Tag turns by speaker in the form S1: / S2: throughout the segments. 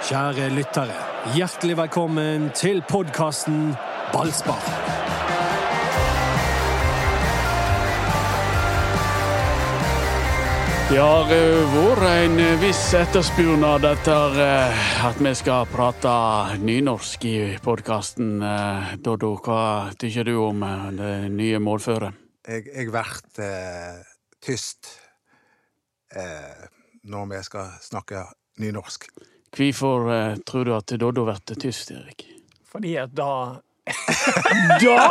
S1: Kjære lyttere, hjertelig velkommen til podkasten Ballspar.
S2: Det har eh, vært en viss etterspurnad etter eh, at vi skal prate nynorsk i podkasten. Doddo, hva tykker du om eh, det nye målføret?
S3: Jeg, jeg blir eh, tyst eh, når vi skal snakke nynorsk.
S2: Hvorfor uh, tror du at Doddo blir tyst, Erik?
S4: Fordi at da
S2: Da!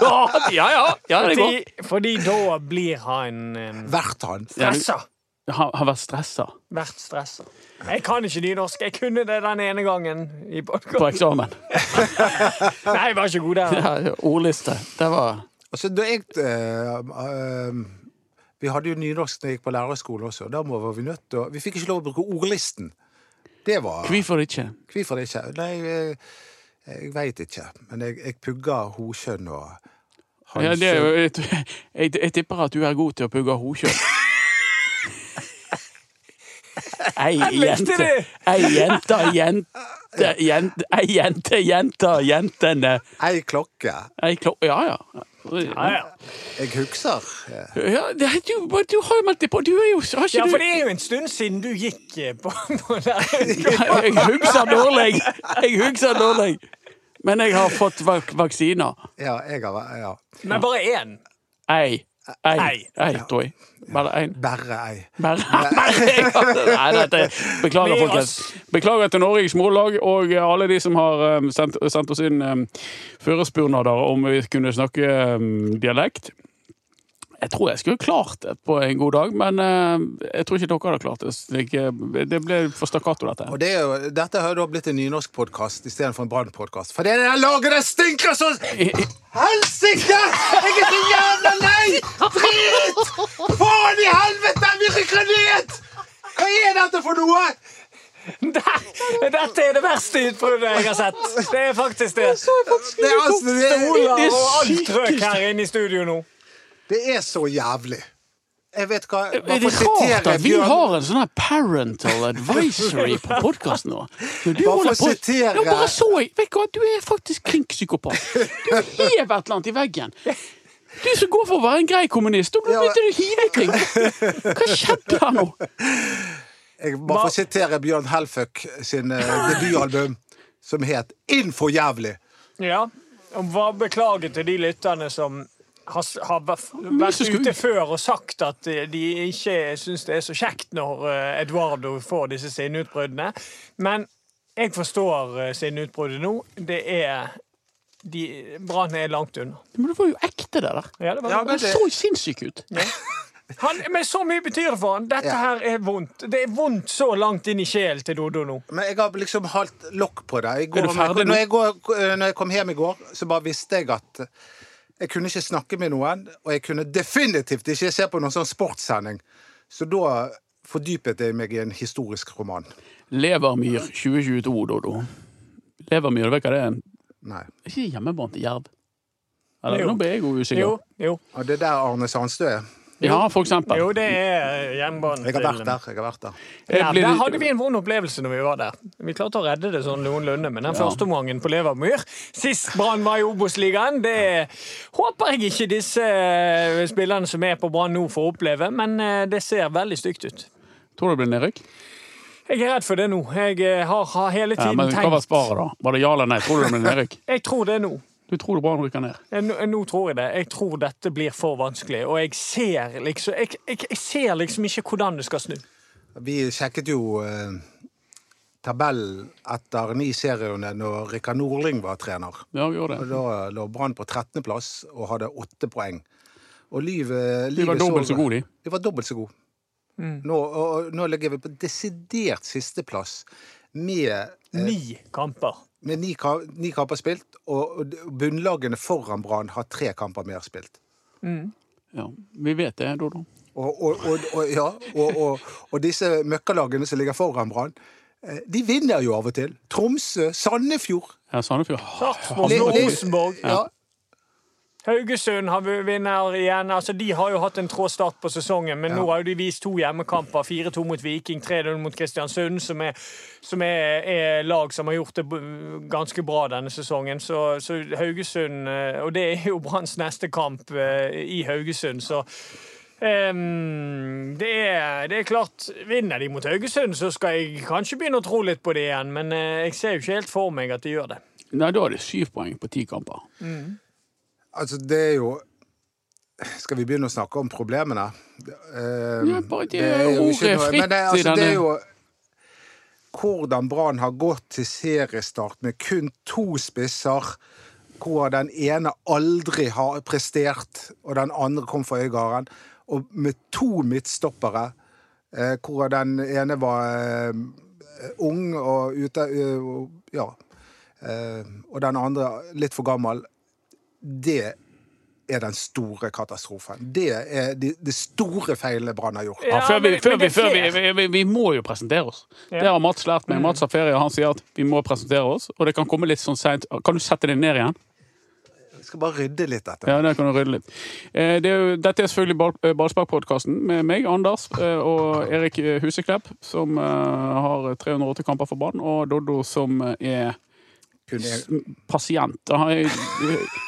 S2: da! Ja, ja. ja det går.
S4: fordi, fordi da blir han um,
S3: Vært han.
S4: stressa.
S2: Har, har vært stressa
S4: Vært stressa. Jeg kan ikke nynorsk. Jeg kunne det den ene gangen i
S2: på eksamen.
S4: Nei, jeg var ikke god der.
S2: Ja, ordliste. Det var
S3: Altså, da jeg uh, uh, Vi hadde jo nynorsk da jeg gikk på lærerskolen også. Da var vi nødt til å Vi fikk ikke lov å bruke ordlisten. Det var
S2: Hvorfor ikke?
S3: Hvorfor ikke? Nei, jeg, jeg veit ikke. Men jeg, jeg pugger hokjønn og
S2: Ja, det er jo, jeg, jeg, jeg tipper at du er god til å pugge hokjønn. Ei jente, ei jente, jente, jente, ei jente, jente, jentene.
S3: Ei klokke.
S2: Ei klokke Ja, ja.
S4: Ja, ja.
S3: Jeg husker.
S2: Ja, du, du har jo meldt deg på. Du er jo Har ikke
S4: ja, for det er jo en stund siden du gikk eh, på, på der.
S2: Jeg husker dårlig. Jeg husker dårlig. Men jeg har fått vak vaksiner.
S3: Ja, jeg har Ja.
S4: Men bare én.
S2: Ei. Ei,
S4: Ei.
S2: ei tror jeg. Bare én.
S3: Bare ei.
S2: Bare, Nei, dette, beklager, folkens. Beklager til Norges Mållag og alle de som har um, sendt, sendt oss inn um, førespurnader om vi kunne snakke um, dialekt. Jeg tror jeg skulle klart det på en god dag, men uh, jeg tror ikke dere hadde klart det. uh, Det ble for stakkato, dette.
S3: Og det er jo, dette har jo da blitt en nynorskpodkast istedenfor en brannpodkast. For det er det laget der stinker så Helsike! Jeg er så jævla lei! Drit! Faen i helvete! Vi rykker ned! Hva er dette for noe?
S4: Der- Dette er det verste utbruddet jeg har sett. Det er faktisk det.
S3: Det er, altså, det er,
S4: Olav
S2: det
S4: og alt
S2: sykeste.
S4: trøkk her inne i studio nå.
S3: Det er så jævlig. Jeg vet hva
S2: Er det rart at vi har en sånn her parental advisory på podkasten nå? Når du
S3: Bare for
S2: holder
S3: å sitere-
S2: Ja, bare så jeg. Vet du hva, du er faktisk klink psykopat. Du hever et eller annet i veggen. Du som går for å være en grei kommunist, og nå begynte du å hive ting! Hva skjedde her nå?
S3: Jeg må få sitere Bjørn Helføk sin eh, debutalbum, som het Inn for jævlig.
S4: Ja, og hva beklager til de lytterne som har, har vært ute før og sagt at eh, de ikke syns det er så kjekt når eh, Eduardo får disse sinneutbruddene. Men jeg forstår eh, sinneutbruddet nå. Det er de, Brann er langt unna.
S2: Men du var jo ekte, det der.
S4: Ja, det var,
S3: Ja, men
S2: Det så sinnssyk ut. ut.
S4: han, men så mye betyr det for han. Dette
S3: Ja.
S4: her er vondt. Det er vondt så langt inn i sjelen til Dodo nå.
S3: Men jeg har liksom halvt lokk på det. Går,
S2: Er du ferdig nå?
S3: når, jeg går, når jeg kom hjem i går, så bare visste jeg at jeg kunne ikke snakke med noen, og jeg kunne definitivt ikke se på noen sånn sportssending. Så da fordypet jeg meg i en historisk roman.
S2: Levermyr 2022, Dodo. Levermyr, vet du hva det er?
S3: Nei.
S2: Ikke hjemmebane til jerv? Eller,
S4: Jo.
S2: nå ble jeg jo usikker.
S4: Jo, jo,
S3: Og det er der Arne Sandstø er.
S2: Ja, for eksempel.
S4: jo det er jernbanen.
S3: Jeg har vært der. jeg har vært der.
S2: Jeg
S4: Ja, der hadde vi en vond opplevelse når vi var der. Vi klarte å redde det sånn noenlunde, men den
S2: Ja.
S4: første omgangen på Levermyr Sist Brann var i Obos-ligaen, det håper jeg ikke disse eh, spillerne som er på Brann nå, får oppleve, men eh, det ser veldig stygt ut.
S2: Tror du det blir nedrykk?
S4: Jeg er redd for det nå. Jeg eh, har, har hele
S2: Ja,
S4: tiden
S2: men hva var
S4: tenkt
S2: svaret, da? Var det ja eller nei? Tror du det blir nedrykk?
S4: Jeg tror det nå.
S2: Du tror det Brann rykker ned?
S4: Nå, nå tror jeg det. Jeg tror dette blir for vanskelig, og jeg ser liksom Jeg, jeg, jeg ser liksom ikke hvordan det skal snu.
S3: Vi sjekket jo eh, tabellen etter ni serierunde når Rikard Norling var trener.
S2: Ja, vi gjorde
S3: Og
S2: det.
S3: Da lå Brann på 13.-plass og hadde åtte poeng. Og livet,
S2: De var dobbelt så gode, de.
S3: De var dobbelt så gode. Nå, og, og, nå ligger vi på desidert sisteplass med,
S4: Ni kamper.
S3: med ni, ka- ni kamper spilt, og, bunnlagene foran Brann har tre kamper mer spilt.
S2: Ja, vi vet det, Dodo.
S3: Og, og, og, og, ja, og, og, og disse møkkalagene som ligger foran Brann, eh, de vinner jo av og til. Tromsø, Sandefjord.
S2: Ja, Sandefjord.
S4: Rosenborg.
S3: Ja.
S4: Haugesund har vinner igjen. Altså, de har jo hatt en trå start på sesongen, men nå har jo de vist to hjemmekamper. 4-2 mot Viking, 3-0 mot Kristiansund, som, er, som er, er lag som har gjort det ganske bra denne sesongen. Så, så Haugesund eh, Og det er jo Branns neste kamp eh, i Haugesund, så Um, det, er, det er klart, Vinner de mot Haugesund, så skal jeg kanskje begynne å tro litt på det igjen. Men eh, jeg ser jo ikke helt for meg at de gjør det.
S2: Nei, da er det syv poeng på ti kamper.
S3: Altså, det er jo Skal vi begynne å snakke om problemene? Uh,
S2: Ja, bare det
S3: er jo
S2: ordet
S3: ikke noe- Men det, altså, det er jo hvordan Brann har gått til seriestart med kun to spisser, hvor den ene aldri har prestert, og den andre kom fra Øygarden, og med to midtstoppere, eh, hvor den ene var eh, ung og ute Ja. Og den andre litt for gammel. Det er den store katastrofen. Det er de, de store feilene Brann har gjort.
S2: Ja,
S4: Ja,
S2: før vi,
S4: men-
S2: før
S4: men
S2: vi,
S4: er
S2: før vi, vi, vi, vi må jo presentere oss. Det har Mats lært meg. Mats har ferie, og han sier at vi må presentere oss. Og det kan komme litt sånn seint. Kan du sette deg ned igjen?
S3: Jeg skal bare rydde litt dette.
S2: Ja, det kan du rydde litt. Eh, Det er jo, dette er selvfølgelig ball, eh, Ballsparkpodkasten med meg, Anders, eh, og Erik Huseklepp, som har 380 kamper for Brann, og Doddo, som er pasient. Jeg, eh,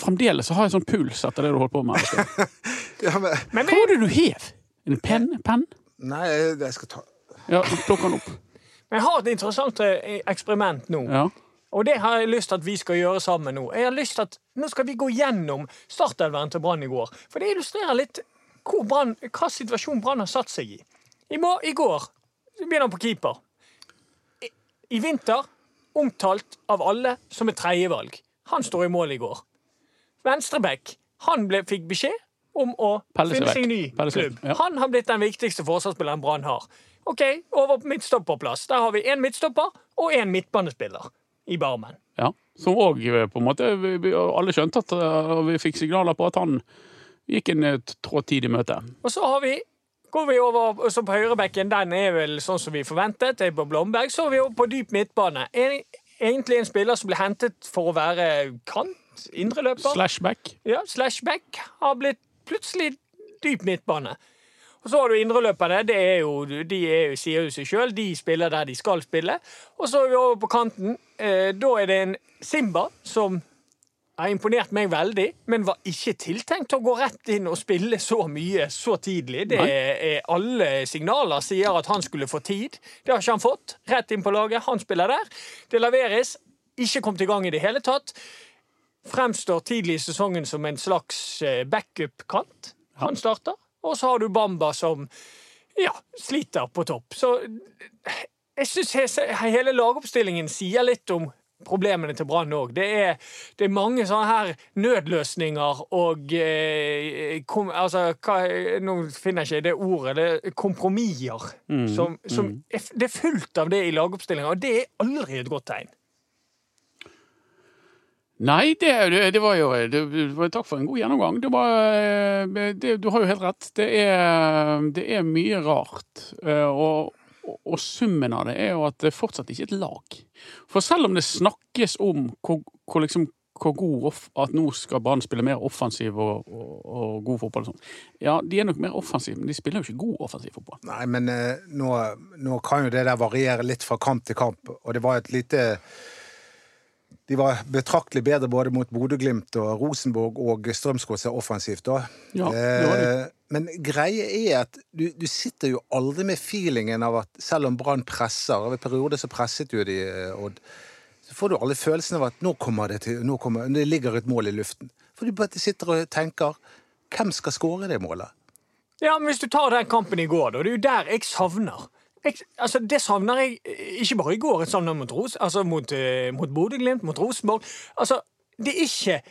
S2: fremdeles så har jeg sånn puls etter det du holdt på med. Hva
S3: Ja, men,
S4: Men
S2: var det du hev? En penn? Pen?
S3: nei, jeg skal ta
S2: Ja, plukk den opp.
S4: Men jeg har et interessant eh, eksperiment nå.
S2: Ja.
S4: Og det har jeg lyst til at vi skal gjøre sammen nå. Jeg har lyst til at Nå skal vi gå gjennom startelveren til Brann i går. For det illustrerer litt hvor Brann- hva situasjon Brann har satt seg i. I, må, I går så begynner han på keeper. I, I vinter omtalt av alle som et tredjevalg. Han står i mål i går. Venstrebekk, Han ble, fikk beskjed om å
S2: Pelle
S4: finne seg ny klubb.
S2: ja.
S4: Han har blitt den viktigste forsvarsspilleren Brann har. OK, over på midtstopperplass. Der har vi én midtstopper og én midtbanespiller i Barmen.
S2: Ja. Som òg på en måte vi, vi, Alle skjønte at uh, vi fikk signaler på at han gikk en tråd tid i møte.
S4: Og så har vi går vi over så på høyrebekken. Den er vel sånn som vi forventet. Det er på Blomberg. Så er vi over på dyp midtbane. En, egentlig en spiller som ble hentet for å være kant. Indreløper.
S2: Slashback.
S4: Ja, slashback har blitt plutselig dyp midtbane. Og så har du indreløperne. Det er jo, de er jo, sier jo seg sjøl. De spiller der de skal spille. Og så er vi over på kanten. Eh, da er det en Simba som har imponert meg veldig, men var ikke tiltenkt å gå rett inn og spille så mye så tidlig. Det er Alle signaler sier at han skulle få tid. Det har ikke han fått. Rett inn på laget. Han spiller der. Det laveres. Ikke kommet i gang i det hele tatt fremstår tidlig i sesongen som en slags eh, backup-kant. Han starter. Og så har du Bamba som ja, sliter på topp. Så eh, jeg syns hele lagoppstillingen sier litt om problemene til Brann òg. Det, det er mange sånne her nødløsninger og eh, kom, altså, hva, Nå finner jeg ikke det ordet. Det er kompromisser. som, som er, det er fullt av det i lagoppstillinga, og det er aldri et godt tegn.
S2: Nei, det, det, var jo det, Takk for en god gjennomgang. Det var, eh, du har jo helt rett. Det er, det er mye rart. eh, Og, og, summen av det er jo at det fortsatt ikke er et lag. For selv om det snakkes om hvor, hvor, liksom, hvor god off, at nå skal Brann spille mer offensiv og, og, og god fotball og sånn. Ja, de er nok mer offensive, men de spiller jo ikke god offensiv fotball.
S3: Nei, men eh, nå, nå kan jo det der variere litt fra kamp til kamp, og det var et lite De var betraktelig bedre både mot Bodø-Glimt og Rosenborg og Strømsgodset offensivt, da.
S2: Ja, det var de.
S3: Eh, Men greia er at du, du sitter jo aldri med feelingen av at selv om Brann presser Over perioder så presset jo de, eh, Odd. Så får du aldri følelsen av at nå kommer det til nå kommer, Det ligger et mål i luften. For du bare sitter og tenker Hvem skal skåre det målet?
S4: Ja, men Hvis du tar den kampen i går, da, det er jo der jeg savner. Jeg, altså, det savner jeg eh, ikke bare i går, jeg savner mot, Ros, altså, mot, eh, mot Bodø-Glimt, mot Rosenborg. Altså, det er ikke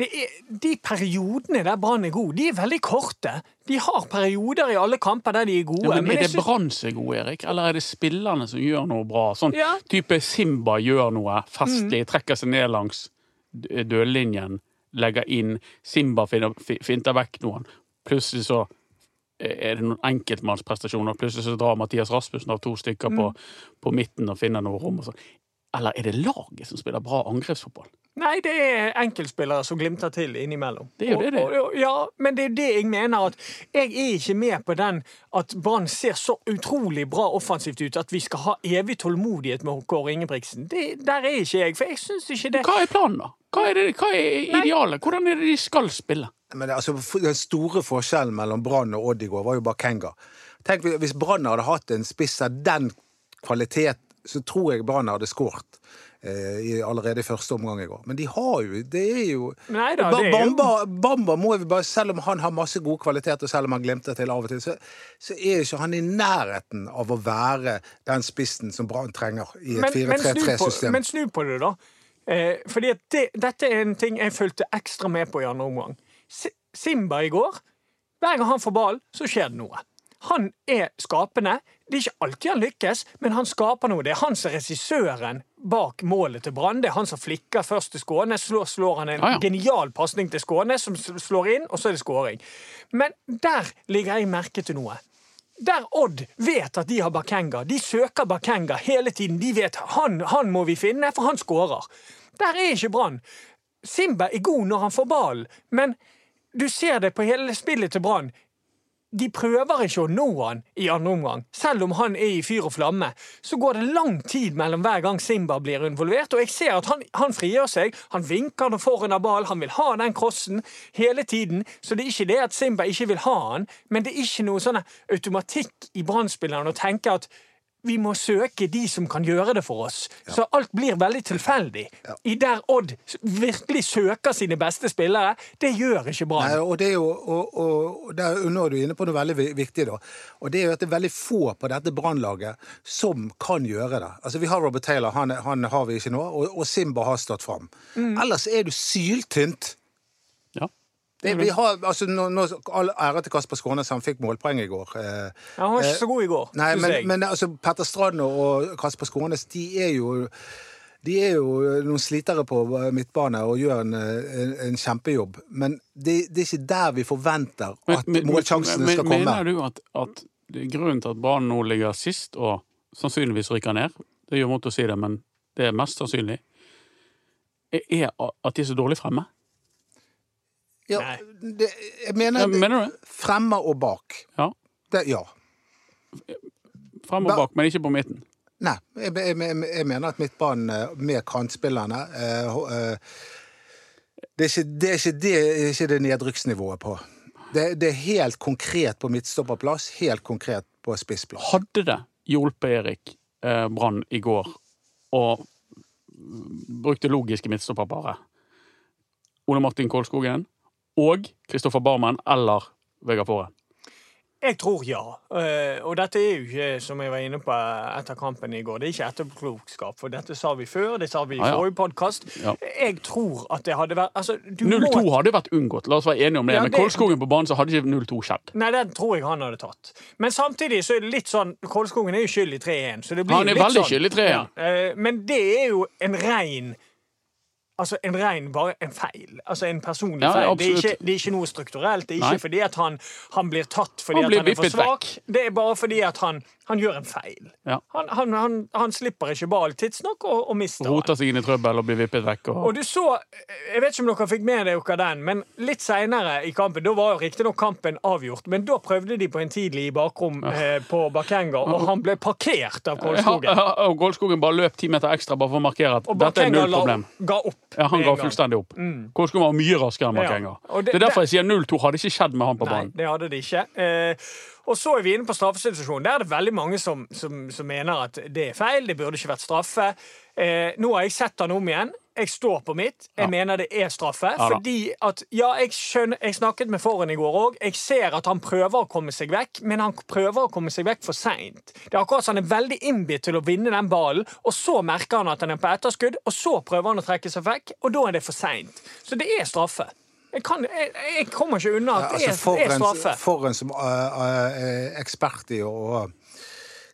S4: det er, De periodene der Brann er god, de er veldig korte. De har perioder i alle kamper der de er gode.
S2: Ja, men
S4: men
S2: Er det
S4: synes-
S2: Brann som er gode, Erik, eller er det spillerne som gjør noe bra? Sånn
S4: Ja.
S2: type Simba gjør noe festlig, trekker seg ned langs dødlinjen, legger inn. Simba finter vekk noen. Plutselig så er det noen enkeltmannsprestasjoner. Plutselig så drar Mathias Rasmussen av to stykker på, på midten og finner noe rom. og sånn. Eller er det laget som spiller bra angrepsfotball?
S4: Nei, det er enkeltspillere som glimter til innimellom.
S2: Det er jo det, det.
S4: Og, og, ja, men det er det jeg mener at jeg er ikke med på den at Brann ser så utrolig bra offensivt ut at vi skal ha evig tålmodighet med Kåre Ingebrigtsen. Det, der er ikke jeg, for jeg synes ikke det
S2: Hva er planen, da? Hva er, det, hva er idealet? Hvordan er det de skal spille?
S3: Men det, altså, Den store forskjellen mellom Brann og Odd i går var jo Bakenga. Tenk Hvis Brann hadde hatt en spiss av den kvalitet, så tror jeg Brann hadde skåret. Eh, allerede i første omgang i går. Men de har jo Det er jo
S4: Nei da,
S3: Ba-
S4: det er jo-
S3: Bamba, Bamba må vi bare, Selv om han har masse gode kvaliteter, selv om han glimter til av og til, så, så er ikke han i nærheten av å være den spissen som Brann trenger i et
S4: men, men, snu på,
S3: 4-3-3-system.
S4: men snu på det, da. Eh, fordi det, dette er en ting jeg fulgte ekstra med på i andre omgang. Si- Simba i går, hver gang han får ballen, så skjer det noe. Han er skapende. Det er ikke alltid han lykkes, men han skaper noe. Det er han som er regissøren bak målet til Brann. Det er han som flikker først til Skånes, så slår han en
S2: ah, ja.
S4: genial pasning til Skånes, som slår inn, og så er det skåring. Men der ligger jeg merke til noe. Der Odd vet at de har Bakenga. De søker Bakenga hele tiden. De vet han, han må vi finne, for han skårer. Der er ikke Brann. Simba er god når han får ballen, men du ser det på hele spillet til Brann. De prøver ikke å nå han i andre omgang. Selv om han er i fyr og flamme, så går det lang tid mellom hver gang Simba blir involvert. Og jeg ser at han, han frigjør seg. Han vinker når foran av ball. Han vil ha den crossen hele tiden. Så det er ikke det at Simba ikke vil ha han, men det er ikke noe sånn automatikk i Brann-spilleren å tenke at vi må søke de som kan gjøre det for oss. Så alt blir veldig tilfeldig. I der Odd virkelig søker sine beste spillere, det gjør ikke Brann.
S3: Nei, og det er jo, og, og der nå er du inne på noe veldig viktig, da. Og det er jo at det er veldig få på dette brannlaget som kan gjøre det. Altså, Vi har Robert Taylor, han, han har vi ikke nå, og, og Simba har stått fram.
S4: Mm.
S3: Ellers er du syltynt. Det, vi har, altså, nå, nå, all ære til Kasper Skånes, han fikk målpoeng i går. Eh,
S4: Ja, han var ikke så god i går,
S3: Nei, men, men altså, Petter Strand og Kasper Skånes, de er jo de er jo noen slitere på midtbane og gjør en, en, en kjempejobb. Men det, det er ikke der vi forventer at
S2: Men-
S3: målsjansene
S2: men-
S3: skal komme.
S2: Mener du at, at grunnen til at Brann nå ligger sist, og sannsynligvis rykker ned Det gjør vondt å si det, men det er mest sannsynlig. Er at de er så dårlig fremme?
S3: Ja, det, jeg mener,
S2: Ja, mener det?
S3: fremme og bak.
S2: Ja.
S3: Det, ja.
S2: Frem og bak, men ikke på midten.
S3: Nei, jeg, jeg, jeg, jeg mener at midtbanen eh, med kantspillerne eh, eh, det, er ikke, det, er ikke, det er ikke det nedrykksnivået på. Det, det er helt konkret på midtstopperplass, helt konkret på spissplass.
S2: Hadde det hjulpet Erik eh, Brann i går og brukte logiske midtstopperparet Ole Martin Kolskogen og Kristoffer Barmen eller Vegard Fore?
S4: Jeg tror ja. Eh, og dette er jo ikke, som jeg var inne på etter kampen i går, det er ikke etterpåklokskap. For dette sa vi før, det sa vi i forrige podkast.
S2: Ja.
S4: Jeg tror at det hadde vært altså,
S2: 0-2
S4: må-
S2: hadde vært unngått, la oss være enige om det.
S4: Ja, det-
S2: Kolskogen på banen så hadde ikke 0-2 skjedd.
S4: Nei, den tror jeg han hadde tatt. Men samtidig så er det litt sånn Kolskogen er jo skyld i 3-1. så det blir
S2: Han er
S4: litt
S2: veldig
S4: sånn.
S2: skyld i 3-1.
S4: Ja, eh, men det er jo en rein Altså en rein bare en feil. Altså en personlig
S2: Ja,
S4: feil. Det er, ikke, det er ikke noe strukturelt. Det er ikke
S2: Nei.
S4: fordi at han, han blir tatt fordi
S2: Han
S4: at han er for
S2: svak.
S4: svak. Det er bare fordi at han, han gjør en feil.
S2: Ja.
S4: Han, han, han, han slipper ikke ball tidsnok og, og mister den.
S2: Roter seg inn i trøbbel og blir vippet vekk. Og...
S4: Og du så Jeg vet ikke om dere fikk med dere den, men litt seinere i kampen Da var jo riktignok kampen avgjort, men da prøvde de på en tidlig i bakrom eh, på Bakenga, og han ble parkert av
S2: Ja,
S4: Kolskogen.
S2: ja, og Kolskogen bare løp ti meter ekstra bare for å markere at dette er
S4: null
S2: null
S4: Og
S2: problem.
S4: ga opp.
S2: Ja, Han ga fullstendig opp. Kolskogen var mye raskere enn
S4: Ja.
S2: Det,
S4: det-
S2: er derfor jeg sier 0-2 hadde ikke skjedd med han på banen.
S4: Nei, det hadde det ikke. Eh, og så er vi inne på straffesituasjonen. Der er det veldig mange som, som, som mener at det er feil. Det burde ikke vært straffe. Eh, nå har jeg sett han om igjen. Jeg står på mitt. Jeg
S2: Ja.
S4: mener det er straffe.
S2: Ja
S4: fordi at Ja, jeg skjønner Jeg snakket med Foren i går òg. Jeg ser at han prøver å komme seg vekk, men han prøver å komme seg vekk for seint. Det er akkurat som han er veldig innbitt til å vinne den ballen, og så merker han at han er på etterskudd, og så prøver han å trekke seg vekk, og da er det for seint. Så det er straffe. Jeg, kan, jeg, jeg kommer ikke unna at det er,
S3: altså,
S4: er straffe.
S3: for en som uh, uh, ekspert i å uh,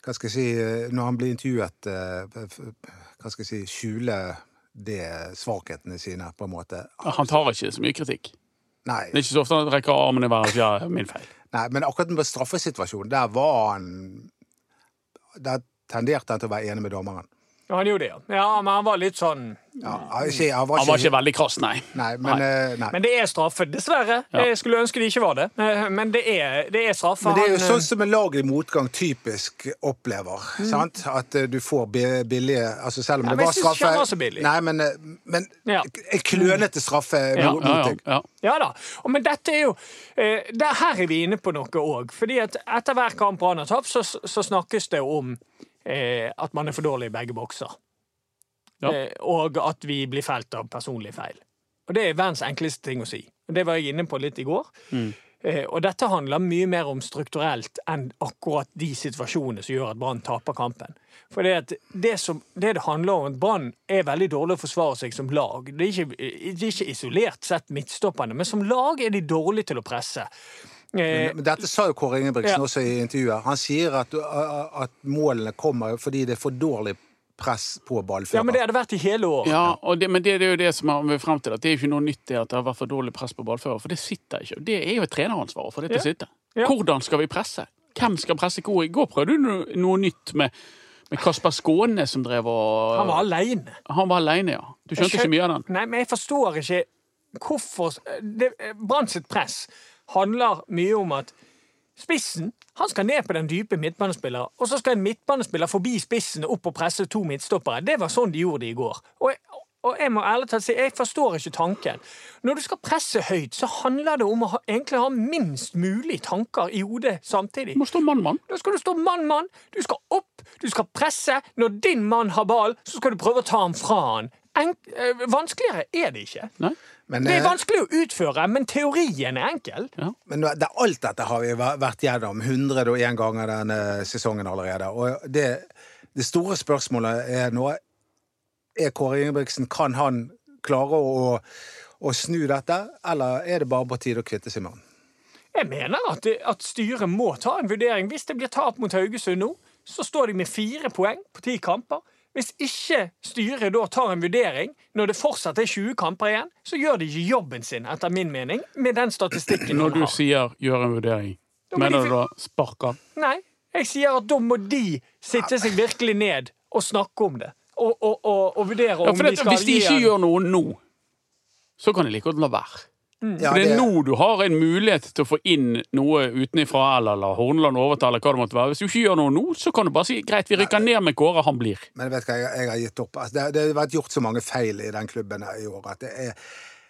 S3: Hva skal jeg si uh, Når han blir intervjuet uh, Hva skal jeg si Skjule det svakhetene sine, på en måte.
S2: Han tar ikke så mye kritikk.
S3: Nei,
S2: Det er ikke så ofte han rekker armen i været og sier ja, min feil.
S3: nei men akkurat med straffesituasjonen, der var han Der tenderte han til å være enig med dommeren.
S4: Ja, han gjorde det, ja. ja. Men han var litt sånn
S3: Ja, ikke, han var
S2: Han var ikke veldig krass, nei.
S3: Nei, men, eh, nei.
S4: Men det er straffe, dessverre.
S2: Ja.
S4: Jeg skulle ønske det ikke var det, Eh, men det er, det er straffe.
S3: Men det er jo
S4: Han,
S3: sånn som en lag i motgang typisk opplever.
S4: Mm.
S3: sant? At eh, du får billige altså Selv om
S4: Ja,
S3: det var straffe.
S4: ikke var så billig.
S3: Nei, men, eh, men
S4: Ja.
S3: en klønete straffe
S2: Ja,
S3: mot
S2: ja, ja,
S3: deg.
S2: ja.
S4: Ja da. Og, men dette er jo eh, Her er vi inne på noe òg. Fordi at etter hver kamp Brann har tapt, så, så snakkes det om eh, at man er for dårlig i begge bokser.
S2: Ja.
S4: Eh, og at vi blir felt av personlige feil. Og det er verdens enkleste ting å si. Og Det var jeg inne på litt i går. Eh, og dette handler mye mer om strukturelt enn akkurat de situasjonene som gjør at Brann taper kampen. For det, det, som, det det handler om, at Brann er veldig dårlig å forsvare seg som lag. Det er, ikke, det er ikke isolert sett midtstopperne, men som lag er de dårlige til å presse. Eh,
S3: Men dette sa jo Kåre Ingebrigtsen
S4: Ja.
S3: også i intervjuet. Han sier at, at målene kommer fordi det er for dårlig press på ballfører.
S4: ja, men det har det vært i hele år.
S2: Ja, og det, men det, det er jo det som er frem til at det er ikke noe nytt det at det har vært for dårlig press på ballfører, for det sitter ikke. Det er jo et treneransvar for det til å
S4: Ja.
S2: sitte.
S4: Ja.
S2: Hvordan skal vi presse? Hvem skal presse hvor? I går prøvde du noe, noe nytt med, med Kasper Skåne som drev og
S4: Han var aleine.
S2: Han var alene, ja. Du skjønte ikke mye av den?
S4: Nei, men jeg forstår ikke hvorfor Brann sitt press handler mye om at spissen han skal ned på den dype midtbanespilleren, og så skal en midtbanespiller forbi spissen og opp og presse to midtstoppere. Det var sånn de gjorde det i går. Og jeg, og jeg må ærlig talt si, jeg forstår ikke tanken. Når du skal presse høyt, så handler det om å ha, egentlig ha minst mulig tanker i hodet samtidig.
S2: Du må stå mann-mann.
S4: Da skal du stå mann-mann. Du skal opp, du skal presse. Når din mann har ball, så skal du prøve å ta ham fra han. Enk eh, vanskeligere er det ikke.
S2: Nei?
S3: Men,
S4: Det er
S3: eh,
S4: vanskelig å utføre, men teorien er enkel.
S3: Men det, alt dette har vi vært gjennom 101 ganger denne sesongen allerede. Og det, det store spørsmålet er nå Er Kåre Ingebrigtsen Kan han klare å, å snu dette, eller er det bare på tide å kvitte seg med han?
S4: Jeg mener at, det, at styret må ta en vurdering. Hvis det blir tap mot Haugesund nå, så står de med fire poeng på ti kamper. Hvis ikke styret da tar en vurdering, når det fortsatt er 20 kamper igjen, så gjør de ikke jobben sin, etter min mening, med den statistikken
S2: Når du
S4: har.
S2: sier 'gjør en vurdering', mener
S4: de
S2: du da spark av?
S4: Nei, jeg sier at da må de sitte seg virkelig ned og snakke om det. Og, og, og, og vurdere
S2: Ja,
S4: om de
S2: det,
S4: skal
S2: hvis de ikke gjør noe nå, så kan de like godt la være.
S3: Ja,
S2: For det er nå du har en mulighet til å få inn noe utenfra, eller la Horneland overta, eller hva det måtte være. Hvis du ikke gjør noe nå, så kan du bare si greit, vi rykker ned med Kåre, han blir.
S3: Men vet du hva, jeg, jeg har gitt opp. Altså, det, det har vært gjort så mange feil i den klubben i år at det er,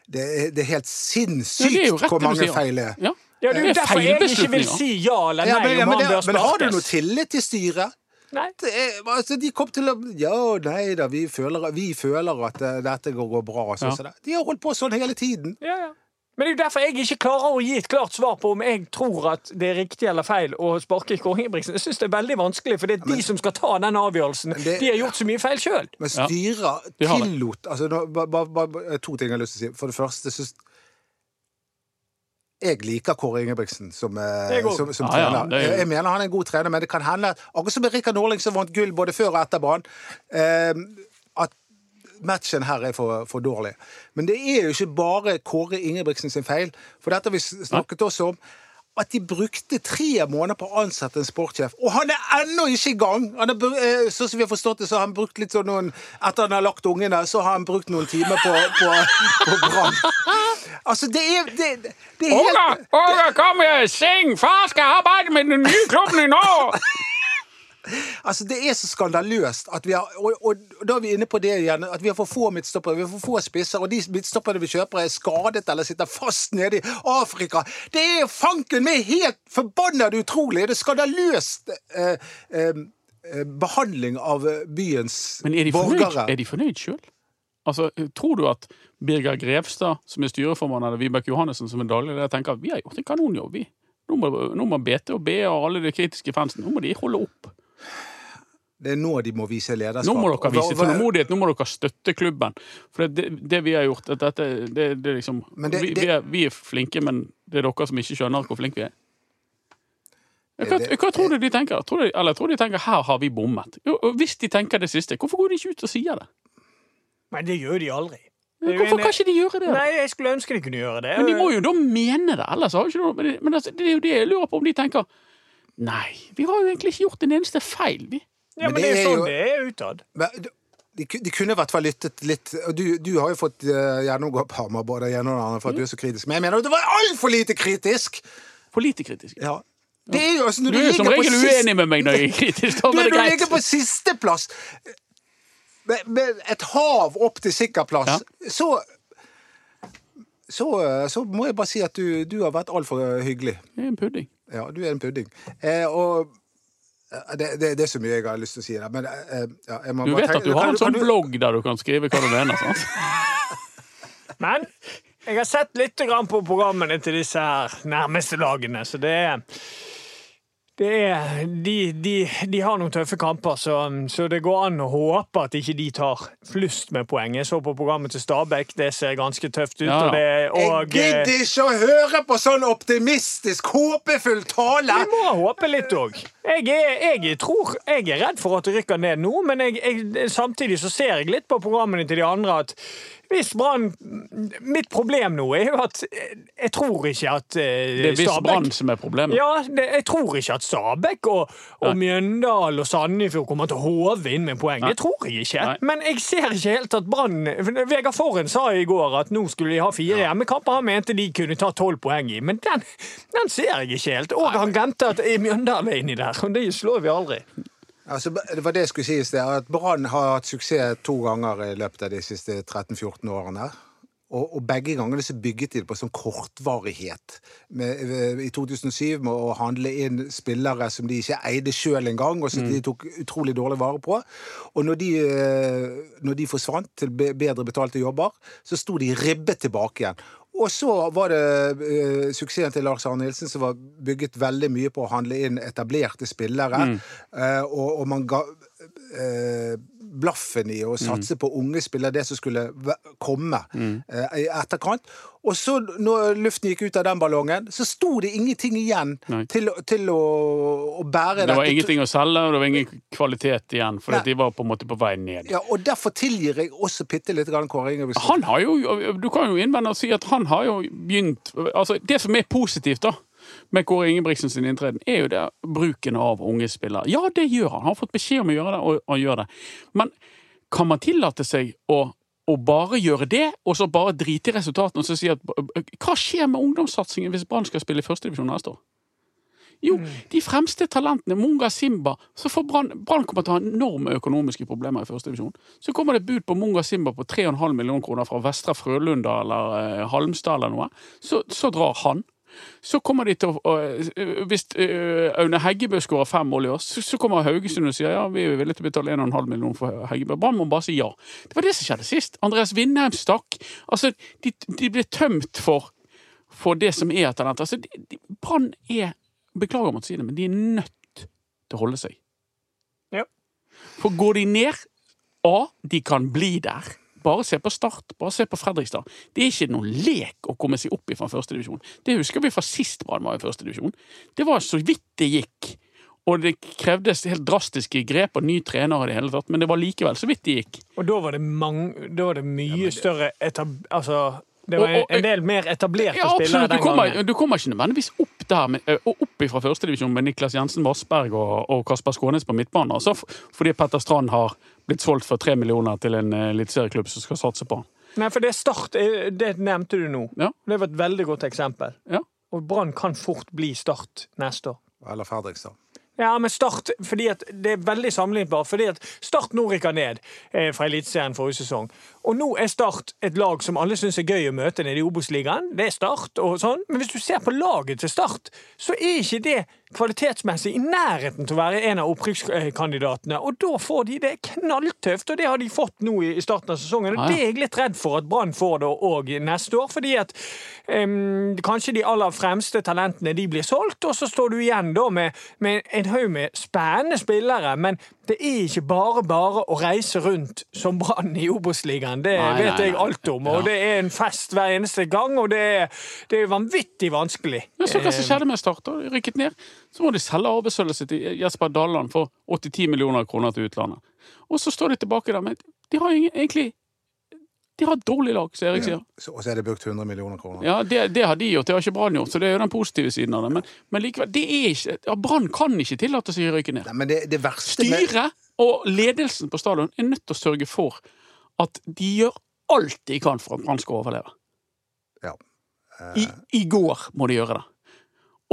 S3: det er, det er helt
S2: Ja,
S3: sinnssykt
S2: det er rett
S3: hvor mange
S2: sier.
S3: feil det er.
S2: Ja.
S4: Ja, det er jo derfor jeg ikke vil si ja eller nei
S3: Ja, men,
S4: ja,
S3: men, det, men har du noe tillit til styret?
S4: Nei.
S3: Det er, altså, de kom til å Ja, nei da, vi føler, vi føler at uh, dette går, går bra. Så,
S2: Ja.
S3: det. De har holdt på sånn hele tiden.
S4: Ja, ja. Men det er jo derfor jeg ikke klarer å gi et klart svar på om jeg tror at det er riktig eller feil å sparke Kåre Ingebrigtsen. Jeg syns det er veldig vanskelig, for det er de som skal ta den avgjørelsen.
S3: det-
S4: De har gjort så mye feil sjøl.
S3: Men
S2: Ja,
S3: styret
S2: de
S3: tillot altså, nå, ba, ba, ba, To ting jeg har lyst til å si. For det første syns Jeg liker Kåre Ingebrigtsen som, eh, som, som
S2: Ja, ja,
S3: trener.
S2: er jo-
S3: Jeg, jeg mener han er en god trener, men det kan hende Akkurat som med Rikard Norling, som vant gull både før og etter Brann. Eh, matchen her er for, for dårlig. Men det er jo ikke bare Kåre Ingebrigtsen sin feil. For dette har vi snakket også om. At de brukte tre måneder på å ansette en sportssjef, og han er ennå ikke i gang! Han har, eh, sånn som vi har forstått det, så har han brukt litt sånn noen Etter han har lagt ungene, så har han brukt noen timer på, på, på Brann. Altså, det er Det, det er helt
S2: unger, kom igjen! Syng! Far skal arbeide med den nye klubben i Norge!
S3: Altså, Det er så skandaløst at vi har og, og da er vi inne på det igjen, at vi har for få midtstoppere, vi har for få spisser, og de midtstopperne vi kjøper, er skadet eller sitter fast nede i Afrika. Det er fanken meg helt forbanna utrolig! Det er skandaløst eh, eh, eh, behandling av eh, byens
S2: Men er de fornøyd,
S3: borgere.
S2: er de fornøyd sjøl? Altså, tror du at Birger Grevstad, som er styreformann, eller Vibeke Johannessen, som er daglig leder, tenker at vi har gjort en kanonjobb, vi. Nå må, nå må BT og BA og alle de kritiske fansene nå må de holde opp.
S3: Det er nå de må vise lederskap.
S2: Nå må dere vise tålmodighet, nå må dere støtte klubben. For det, det, vi har gjort, at dette, det, det er liksom
S3: det-
S2: vi,
S3: det-
S2: vi, er, vi er flinke, men det er dere som ikke skjønner hvor flinke vi er. Hva,
S3: Det-
S2: hva tror du de tenker? Tror de, eller tror de tenker her har vi bommet? Jo, og hvis de tenker det siste, hvorfor går de ikke ut og sier det?
S4: Men det gjør de aldri. Det
S2: Hvorfor kan ikke de gjøre det?
S4: Nei, jeg skulle ønske de kunne gjøre det.
S2: Men de må jo da mene det, ellers har ikke noe Men, det, men altså, det er jo det jeg lurer på, om de tenker Nei, vi har jo egentlig ikke gjort en eneste feil, vi.
S4: Ja,
S3: Men
S4: men det
S3: det
S4: er sånn
S3: jo-
S4: det er utad.
S3: De, de kunne i hvert fall lyttet litt Du, du har jo fått uh, gjennomgå Hamar både gjennom og andre for at du er så kritisk. Men jeg mener at du var altfor lite kritisk!
S2: For lite kritisk.
S3: Ja. Det er jo, altså, når
S2: Du er som regel
S3: siste...
S2: uenig med meg når jeg er kritisk. Da
S3: Du,
S2: det
S3: du
S2: greit.
S3: ligger på sisteplass med, med et hav opp til sikkerplass.
S2: Ja.
S3: Så, så Så må jeg bare si at du, du har vært altfor hyggelig.
S2: Jeg er en pudding.
S3: Ja, du er en pudding. Eh, og eh, det, det, det er så mye jeg har lyst til å si der, men eh, ja, jeg må
S2: Du vet
S3: tenke-
S2: at du har en sånn
S3: du-
S2: blogg der du kan skrive hva du mener, sant?
S4: Men jeg har sett litt grann på programmene til disse her nærmeste lagene, så det er det er, de, de, de har noen tøffe kamper, så, så det går an å håpe at ikke de tar flust med poeng. Jeg så på programmet til Stabæk, det ser ganske tøft ut.
S2: Ja,
S4: og det, og, jeg
S3: gidder ikke å høre på sånn optimistisk, håpefull tale!
S4: Vi må håpe litt òg. Jeg, jeg tror Jeg er redd for at det rykker ned nå, men jeg, jeg, samtidig så ser jeg litt på programmene til de andre at hvis Brann Mitt problem nå er jo at jeg tror ikke at Stabæk
S2: Det er visst Brann som er problemet.
S4: Ja, det, jeg tror ikke at Stabæk og, og Mjøndal og Sandefjord kommer til å håve inn med poeng. Det tror jeg ikke.
S2: Nei.
S4: Men jeg ser ikke helt at Brann Vegard Forhen sa i går at nå skulle de ha fire hjemmekamper. Han mente de kunne ta tolv poeng i, men den, den ser jeg ikke helt. Og han glemte at Mjøndalen er inni der, og det slår vi aldri.
S3: Altså, det var det jeg skulle si i sted. At Brann har hatt suksess to ganger i løpet av de siste 13-14 årene. Og, og begge gangene så bygget de det på sånn kortvarighet. Med, eh, I 2007 med å handle inn spillere som de ikke eide sjøl engang, og som de tok utrolig dårlig vare på. Og når de, eh, når de forsvant til bedre betalte jobber, så sto de ribbet tilbake igjen. Og så var det uh, suksessen til Lars Arne Nilsen som var bygget veldig mye på å handle inn etablerte spillere. Eh, og, og man ga blaffen i å satse på unge spillere, det som skulle komme eh, i etterkant. Og så, når luften gikk ut av den ballongen, så sto det ingenting igjen til, til å, å bære
S2: Det var
S3: dette.
S2: ingenting å selge, og det var ingen kvalitet igjen, for de var på en måte på vei ned.
S3: Ja, og Derfor tilgir jeg også bitte litt Kåre Ingebrigtsen.
S2: Han har jo, Du kan jo innvende og si at han har jo begynt altså Det som er positivt da med Kåre Ingebrigtsen sin inntreden, er jo det bruken av unge spillere. Ja, det gjør han. Han har fått beskjed om å gjøre det, og han gjør det. Men kan man tillate seg å, å bare gjøre det, og så bare drite i resultatene og så si at Hva skjer med ungdomssatsingen hvis Brann skal spille i førstedivisjon neste år? Jo, de fremste talentene, Munga Simba så får Brann kommer til å ha enorme økonomiske problemer i første divisjon. Så kommer det bud på Munga Simba på 3,5 millioner kroner fra Vestre Frølunda eller eh, Halmstad eller noe. Så, så drar han. Så kommer de til å øh, Hvis øh, Aune Heggebø skårer fem mål i år, så, kommer Haugesund og sier ja, vi er villige til å betale 1,5 millioner for Heggebø. Brann må bare si ja. Det var det som skjedde sist. Andreas Vindheim stakk. Altså, de, de ble tømt for, for det som er talent. Altså, de, de, Brann er Beklager om å si det, men de er nødt til å holde seg.
S4: Ja.
S2: For går de ned A, de kan bli der. Bare se på Start, bare se på Fredrikstad. Det er ikke noen lek å komme seg opp i fra førstedivisjon. Det husker vi fra sist Brann var i førstedivisjon. Det var så vidt det gikk. Og det krevdes helt drastiske grep og ny trener i det hele tatt, men det var likevel så vidt det gikk.
S4: Og da var det, mange, da var det mye større etab... Altså, det var en del mer etablerte
S2: Ja,
S4: spillere
S2: den Du
S4: den
S2: kommer,
S4: gangen.
S2: du kommer ikke nødvendigvis opp der med, og opp fra førstedivisjon med Niklas Jensen Vassberg og, og Kasper Skånes på midtbanen. Altså, fordi Petter Strand har blitt solgt for tre millioner til en eliteserieklubb som skal satse på han.
S4: Nei, for det er Start, det nevnte du nå.
S2: Ja.
S4: Det var et veldig godt eksempel.
S2: Ja.
S4: Og Brann kan fort bli Start neste år.
S3: Eller Fredrikstad.
S4: Ja, men Start fordi at det er veldig sammenlignbart. Fordi at Start nå rykker ned eh, fra Eliteserien forrige sesong. Og nå er Start et lag som alle syns er gøy å møte nede i Obos-ligaen. Det er Start og sånn. Men hvis du ser på laget til Start, så er ikke det kvalitetsmessig i nærheten til å være en av opprykkskandidatene. Og da får de det knalltøft, og det har de fått nå i starten av sesongen. Og det er jeg litt redd for at Brann får det òg neste år, fordi at um, kanskje de aller fremste talentene de blir solgt, og så står du igjen da med, med en haug med spennende spillere. Men det er ikke bare bare å reise rundt som Brann i Obos-ligaen. Det
S2: Nei,
S4: vet
S2: nei,
S4: jeg alt om, og
S2: Ja.
S4: det er en fest hver eneste gang, og det er, det er vanvittig vanskelig.
S2: Ja, så hva som
S4: Eh,
S2: skjedde med Start? da? Rykket ned. Så må de selge arvesølvet sitt til Jesper Dalland for 80-10 millioner kroner til utlandet. Og så står de tilbake der men De har egentlig De har et dårlig lag, som Erik sier.
S3: Ja, Og så er det brukt 100 millioner kroner.
S2: Ja, det, det har de gjort, det har ikke Brann gjort, så det er jo den positive siden av det. Men, men likevel, det er ikke ja, Brann kan ikke tillate seg å rykke ned.
S3: Nei, men det, det verste
S2: Styret Og ledelsen på stadion er nødt til å sørge for at de gjør alt de kan for at Brann skal overleve.
S3: Ja.
S2: I, I går må de gjøre det.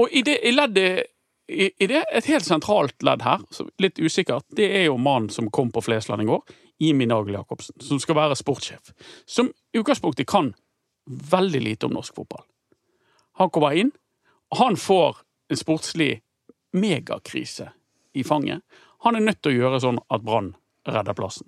S2: Og i det i leddet i, i det, et helt sentralt ledd her, litt usikkert, det er jo mannen som kom på Flesland i går, Imi Nagel Jacobsen, som skal være sportssjef. Som i utgangspunktet kan veldig lite om norsk fotball. Han kommer inn, og han får en sportslig megakrise i fanget. Han er nødt til å gjøre sånn at Brann redder plassen.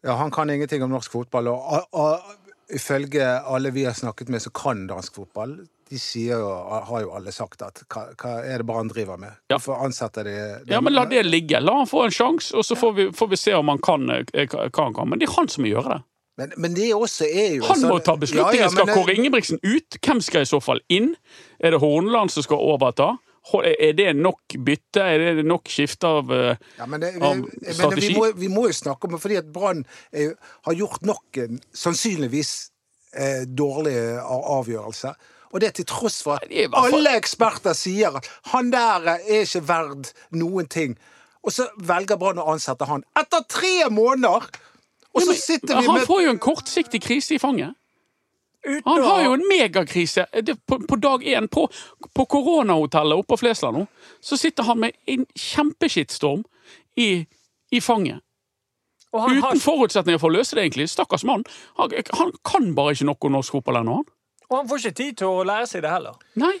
S3: Ja, han kan ingenting om norsk fotball, og, og, og ifølge alle vi har snakket med så kan dansk fotball, de sier jo, har jo alle sagt at hva, hva er det Brann driver med?
S2: Ja.
S3: Hvorfor ansetter de
S2: Ja, men La det ligge. La han få en sjanse, og så får vi, får vi se om han kan eh, hva han kan. Men det er han som må gjøre det.
S3: Men, men det også er jo
S2: Han må
S3: sånn-
S2: ta beslutningen.
S3: Ja, ja,
S2: Skal
S3: det...
S2: Kåre Ingebrigtsen ut? Hvem skal i så fall inn? Er det Horneland som skal overta? Er det nok bytte? Er det nok skifte av eh,
S3: Ja, men det, vi,
S2: av
S3: men vi, må, vi må jo snakke om det, fordi at Brann har gjort nok en sannsynligvis eh, dårlig avgjørelse. Og det til tross for at alle eksperter sier at han der er ikke verd noen ting. Og så velger Brann å ansette han etter tre måneder! Og så sitter vi med Han
S2: får jo en kortsiktig krise i fanget.
S4: Uten
S2: Han har jo en megakrise på, på dag én. På, på koronahotellet oppe på Flesland nå, så sitter han med en kjempeskittstorm i, i fanget.
S4: og han har,
S2: Uten forutsetninger for å løse det, egentlig. Stakkars mann. Han, han kan bare ikke noe om norsk fotball ennå, han.
S4: Og han får ikke tid til å lære seg det heller.
S2: Nei.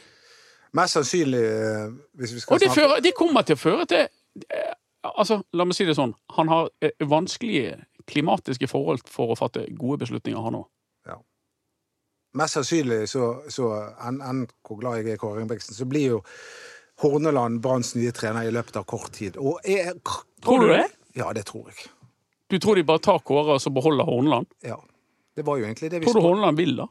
S3: Mest sannsynlig, eh, hvis vi skal
S2: Og det,
S3: snakke
S2: fører, det kommer til å føre til eh, Altså, la meg si det sånn. Han har eh, vanskelige klimatiske forhold for å fatte gode beslutninger, han òg.
S3: Mest sannsynlig, så, så enn en, hvor glad jeg er i Kåre Ingebrigtsen, så blir jo Horneland Branns nye trener i løpet av kort tid. Og jeg,
S2: Tror du det?
S3: Ja, det tror jeg.
S2: Du tror de bare tar Kåre og så beholder Horneland?
S3: Ja. Det var jo egentlig det vi
S2: Tror du Horneland vil, da?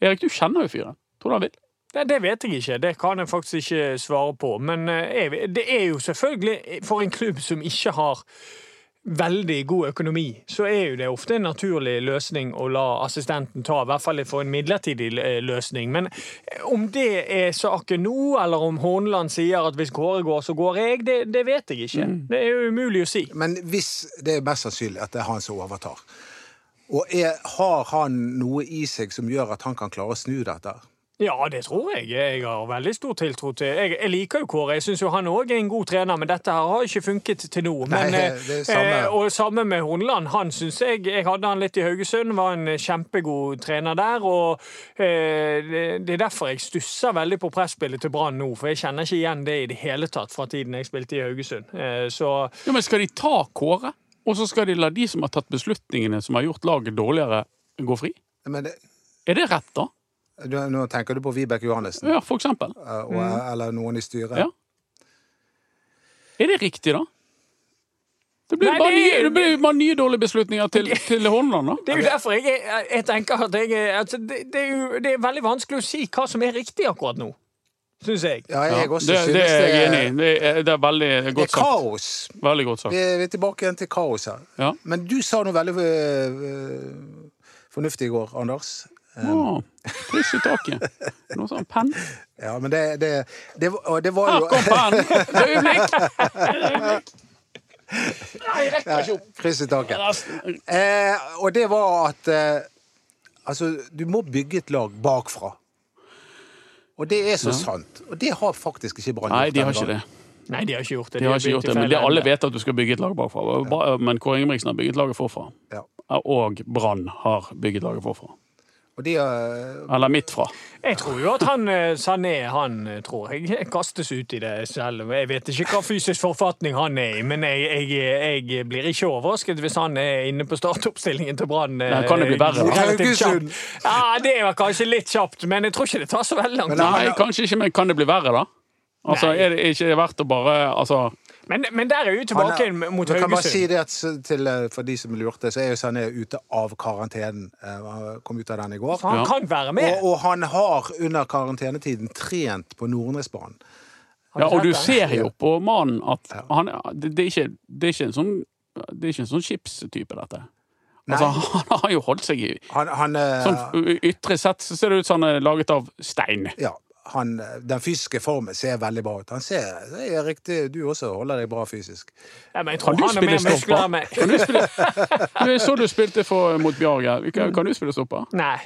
S2: Erik, du kjenner jo fyren. Tror du han vil?
S4: Det, det vet jeg ikke. Det kan jeg faktisk ikke svare på. Men eh, jeg, det er jo selvfølgelig For en klubb som ikke har veldig god økonomi, så er jo det ofte en naturlig løsning å la assistenten ta, i hvert fall for en midlertidig eh, løsning. Men eh, om det er saken nå, eller om Horneland sier at hvis Kåre går, så går jeg, det, det vet jeg ikke. Det er jo umulig å si.
S3: Men hvis det er mest sannsynlig at det er han som overtar, og er, har han noe i seg som gjør at han kan klare å snu dette?
S4: Ja, det tror jeg. Jeg har veldig stor tiltro til Jeg, jeg liker jo Kåre. Jeg syns jo han òg er en god trener, men dette her har ikke funket til nå. Men,
S3: Nei,
S4: eh,
S3: det er samme.
S4: eh, og samme med Horneland. Han syns jeg Jeg hadde han litt i Haugesund, var en kjempegod trener der. Og eh, det, det er derfor jeg stusser veldig på presspillet til Brann nå, for jeg kjenner ikke igjen det i det hele tatt fra tiden jeg spilte i Haugesund. Eh, så
S2: Ja, men Skal de ta Kåre, og så skal de la de som har tatt beslutningene som har gjort laget dårligere, gå fri?
S3: Men det,
S2: Er det rett, da?
S3: du, nå tenker du på Vibeke Johannessen,
S2: Ja, for eksempel.
S3: Og, mm. eller noen i styret?
S2: Ja. Er det riktig, da? Det blir
S4: Nei,
S2: bare,
S4: det
S2: nye, det blir bare nye dårlige beslutninger til, til Horneland, da.
S4: Det er jo derfor jeg, jeg tenker at jeg altså, det, det, er jo, det er veldig vanskelig å si hva som er riktig akkurat nå, syns jeg.
S3: Ja, jeg også
S2: det,
S3: synes
S2: det er jeg
S3: det
S2: enig i. Det er, det er veldig
S3: Det er
S2: godt sagt.
S3: kaos.
S2: Veldig godt sagt.
S3: Vi er, vi er tilbake igjen til kaos her.
S2: Ja.
S3: Men du sa noe veldig øh, fornuftig i går, Anders.
S2: Å, Kryss i taket. Noe sånn penn.
S3: Ja, men det, det, det, var- og det var
S2: Her
S3: jo
S2: kom pennen! Et øyeblikk! Et øyeblikk. Nei, rekker ikke opp.
S3: Kryss i taket. Eh, og det var at eh, Altså, du må bygge et lag bakfra. Og det er så sant. Og det har faktisk ikke Brann gjort.
S2: Nei, de har ikke det.
S4: Nei, de har ikke gjort det.
S2: De har ikke gjort det, Men
S4: de
S2: det, alle vet at du skal bygge et lag bakfra. Ja. Men Kåre Ingebrigtsen har bygget laget forfra.
S3: Ja.
S2: Og Brann har bygget laget forfra.
S3: Og de har
S2: Eller midt fra.
S4: Jeg tror jo at han eh, Sané, han eh, tror jeg kastes ut i det selv. Jeg vet ikke hva fysisk forfatning han er i, men jeg, jeg, jeg blir ikke overrasket hvis han er inne på startoppstillingen til Brann.
S2: kan det bli verre?
S3: Haugesund.
S4: Ja, det var kanskje litt kjapt, men jeg tror ikke det tar så veldig lang tid.
S2: Nei, kanskje ikke, men kan det bli verre, da? Altså,
S4: Nei.
S2: Er det ikke verdt å bare Altså,
S4: Men, men der er jo tilbake
S3: er-
S4: mot
S3: Haugesund. kan bare si det at, til, eh, for de som lurte, så er jo Sané ute av karantenen. Eh, Han kom ut av den i går.
S4: Så han
S2: Ja.
S4: kan være med.
S3: Og, og han har under karantenetiden trent på Nordnesbanen.
S2: Ja, og du ser jo på mannen at han det, det, er ikke, det er ikke en sånn det er ikke en sånn chipstype, dette. Altså, han har jo holdt seg i
S3: Han, han, eh,
S2: Sånn ytre sett så ser det ut som han er laget av stein.
S3: ja, han, den fysiske formen ser veldig bra ut. Han ser det er riktig, Du også holder deg bra fysisk.
S4: Ja, men jeg
S2: Kan
S4: tror
S2: du
S4: han har
S2: spille
S4: mer muskler
S2: stopper?
S4: enn meg.
S2: Kan du spille Jeg så du spilte for, mot Bjarge. Kan, kan du spille stopper?
S4: Nei.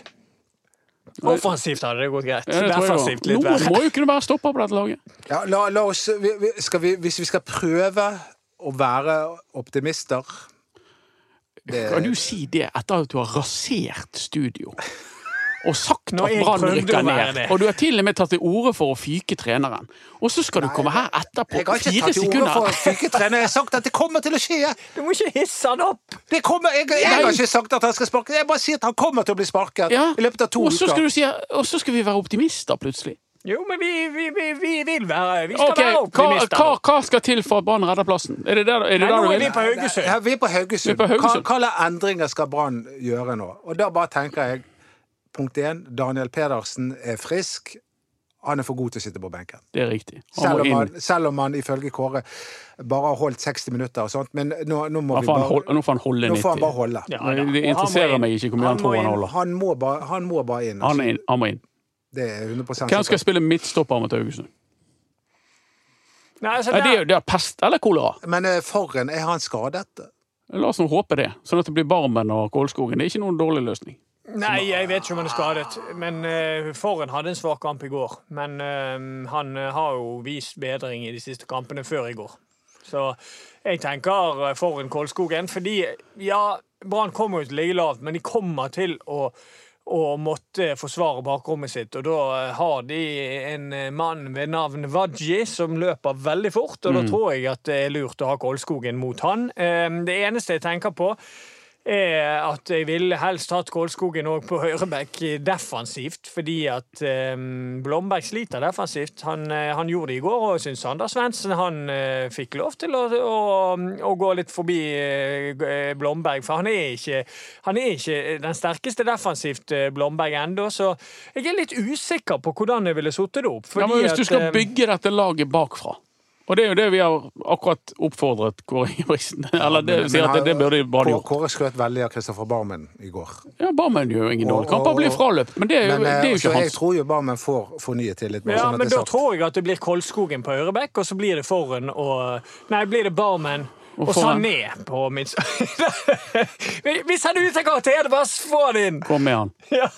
S4: Offensivt hadde det gått greit.
S2: Ja, det
S4: Defensivt
S2: litt
S4: litt
S2: Noen må jo kunne være stopper på dette laget.
S3: Ja, la, la oss, vi, vi, skal vi, hvis vi skal prøve å være optimister det,
S2: Kan du si det etter at du har rasert studio? Og sagt at Brann rykker ned. Og du har til og med tatt til orde for å fyke treneren. Og så skal du komme her etterpå,
S3: Jeg har ikke tatt til orde for å fyke treneren, Jeg har sagt at det kommer til å skje.
S4: Du må ikke hisse han opp!
S3: Det kommer, jeg, jeg har ikke sagt at han skal sparke. Jeg bare sier at han kommer til å bli sparket
S2: Ja.
S3: i løpet av to
S2: Og så skal
S3: uker.
S2: du si Og så skal vi være optimister, plutselig.
S4: Jo, men vi, vi, vi, vi vil være Vi skal
S2: okay,
S4: være optimister.
S2: hva, hva skal til for at Brann redder plassen? Er det der, er det
S4: Nei,
S2: der
S4: nå er vi på Haugesund.
S3: Ja, vi er på Haugesund.
S2: Vi på Haugesund.
S3: Hva, hva slags endringer skal Brann gjøre nå? Og da bare tenker jeg Punkt én, Daniel Pedersen er frisk. Han er for god til å sitte på benken.
S2: Det er riktig. Han
S3: Selv om han, selv om han ifølge Kåre bare har holdt 60 minutter og sånt. Men nå, nå må vi bare
S2: holde- Nå får han holde 90.
S3: Nå får han bare holde.
S4: Ja, ja.
S2: Det
S4: han
S2: interesserer meg ikke hvor mye han tror han holder.
S3: Han må bare, han må bare inn.
S2: Han
S3: Altså.
S2: er inn. Han må inn.
S3: Det er 100
S2: Hvem skal
S3: sikkert.
S2: spille midtstopper mot Haugesund?
S4: Nei, altså,
S2: det er det er pest eller kolera.
S3: Men eh, Forren, er han skadet?
S2: La oss nå håpe det, sånn at det blir Barmen og Kålskogen. Det er ikke noen dårlig løsning.
S4: Nei, jeg vet ikke om han er skadet. Men uh, Forhen hadde en svak kamp i går. Men uh, han eh, har jo vist bedring i de siste kampene før i går. Så jeg tenker Forhen Kolskogen. Fordi, ja, Brann kommer jo til å ligge lavt, men de kommer til å og måtte forsvare bakrommet sitt. Og da eh, har de en eh, mann ved navn Wadji som løper veldig fort, og da tror jeg at det er lurt å ha Kolskogen mot han. Eh, Det eneste jeg tenker på, er at jeg ville helst hatt Kålskogen òg på høyreback defensivt, fordi at eh, Blomberg sliter defensivt. Han, eh, han gjorde det i går, og jeg syns Sander Svendsen han eh, fikk lov til å, å, å gå litt forbi eh, Blomberg, for han er ikke, han er ikke den sterkeste defensivt, eh, Blomberg, ennå, så jeg er litt usikker på hvordan jeg ville satt det opp.
S2: Ja, men hvis du skal
S4: at, eh,
S2: bygge dette laget bakfra Og det er jo det vi har akkurat oppfordret Kåre Ingebrigtsen Eller det, sier at det, det burde de
S3: bare
S2: gjort.
S3: Kåre skrøt veldig av Kristoffer Barmen i går.
S2: Ja, Barmen gjør jo ingen
S3: Og-
S2: dårlig kamp. Han blir fraløpt, men det er jo,
S3: Men,
S2: det
S3: eh,
S2: er jo ikke hans.
S3: jeg tror jo Barmen får fornyet tillit.
S4: Ja,
S3: sånn
S4: men da tror jeg at det blir Kolskogen på Ørebekk, og så blir det Forhen og Nei, blir det Barmen og, Sané på min Hvis han er ute av karakter, bare få han inn!
S2: Kom med han.
S4: Ja.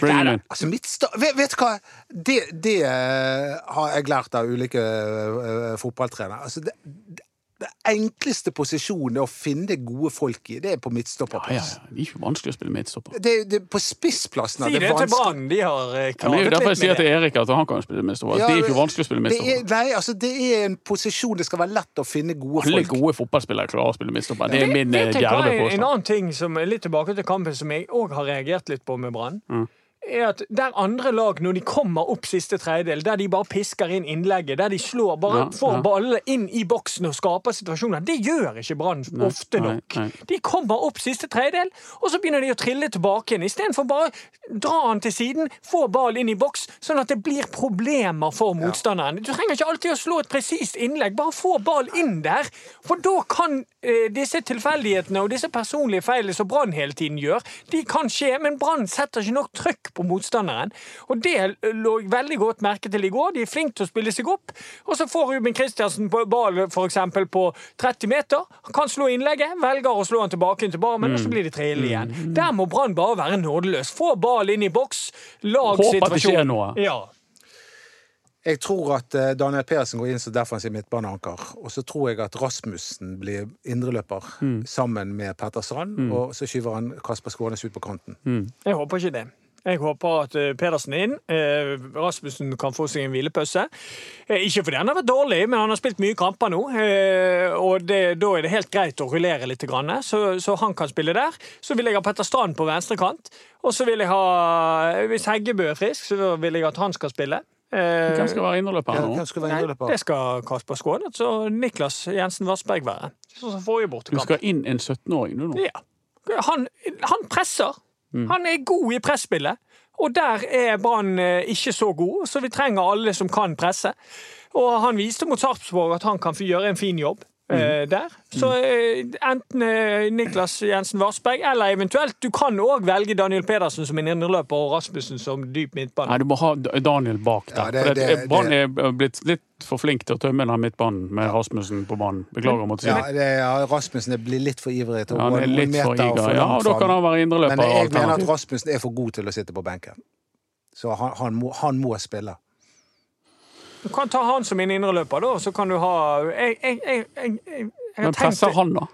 S2: Bring him in.
S3: Altså, mitt sta vet, vet du hva? Det, det eh, har jeg lært av ulike uh, fotballtrenere. Altså, det, det, det enkleste posisjonen er å finne gode folk i. Det er på
S2: Ja, ja,
S3: midtstopperplass.
S2: ja. Det er ikke vanskelig å spille midtstopper.
S3: Det, det, på spissplassen er
S4: Si
S3: det
S4: det til
S3: vanskelig.
S4: Brann. De har klart
S2: litt med det er jo derfor jeg sier til. Erik at han kan spille midtstopper.
S3: Ja,
S2: det er ikke vanskelig å spille
S3: Det er,
S2: midtstopper.
S3: nei, altså, det er en posisjon det skal være lett å finne gode
S2: Alle
S3: folk.
S2: gode fotballspillere klarer å spille midtstopper. Det er min eh, djerve
S4: er En annen ting som er litt tilbake til kampen som jeg òg har reagert litt på med Brann,
S2: Mm.
S4: Er at der andre lag, når de kommer opp siste tredjedel, der de bare pisker inn innlegget, der de slår, bare
S2: Ja,
S4: får
S2: ja.
S4: ballene inn i boksen og skaper situasjoner, det gjør ikke Brann ofte
S2: nei,
S4: nok.
S2: nei.
S4: De kommer opp siste tredjedel, og så begynner de å trille tilbake igjen. Istedenfor bare dra han til siden, få ball inn i boks, sånn at det blir problemer for motstanderen. Du trenger ikke alltid å slå et presist innlegg, bare få ball inn der. For da kan disse tilfeldighetene og disse personlige feilene som Brann hele tiden gjør, de kan skje, men Brann setter ikke nok trøkk på motstanderen. Og det lå veldig godt merke til i går. De er flinke til å spille seg opp, og så får Ruben Kristiansen ballen f.eks. på 30 meter. Han kan slå innlegget, velger å slå han tilbake inn til barmen, og så blir det trille igjen. Der må Brann bare være nådeløs. Få ball inn i boks, lag
S2: Håper det skjer noe.
S4: Ja.
S3: Jeg tror at eh, Daniel Persen går inn som defensiv midtbaneanker. Og så tror jeg at Rasmussen blir indreløper
S2: Mm.
S3: sammen med Petter Strand. Og så skyver han Kasper Skånes ut på kanten.
S4: Jeg håper ikke det. Jeg håper at eh, Pedersen er inn. Eh, Rasmussen kan få seg en hvilepause. Ikke fordi han har vært dårlig, men han har spilt mye kamper nå. Og det, da er det helt greit å rullere litt, så, så han kan spille der. Så vil jeg ha Petter Strand på venstre kant. Og så vil jeg ha Hvis Heggebø er frisk, så vil jeg at han skal spille. Eh,
S2: Hvem skal være
S3: innerløper
S2: her nå?
S3: Skal være
S4: Nei, det skal Kasper Skånet og Niklas Jensen Vassberg være. Sånn forrige
S2: Du skal inn en 17-åring du nå?
S4: Ja. Han, han presser. Han er god i presspillet. Og der er Brann eh, ikke så god, så vi trenger alle som kan presse. Og han viste mot Sarpsborg at han kan gjøre en fin jobb. Eh, der. Så eh, enten eh, Niklas Jensen Varsberg, eller eventuelt Du kan òg velge Daniel Pedersen som en indreløper og Rasmussen som dyp midtbane.
S2: Nei, du må ha Daniel bak der.
S3: Ja, det- det-
S2: Brann er blitt litt for flink til å tømme den midtbanen med Rasmussen på banen. Beklager å måtte si
S3: Ja,
S2: det.
S3: Ja, Rasmussen blir litt for ivrig til å
S2: Ja, han er litt for iga. Ja, og da kan han være indreløper.
S3: Men jeg mener at. Rasmussen er for god til å sitte på benken. Så han, han, må, han må spille.
S4: Du kan ta han som min indreløper, da, så kan du ha Jeg, jeg, jeg, jeg, jeg, jeg har
S2: Men
S4: tenkt
S2: presser han, da?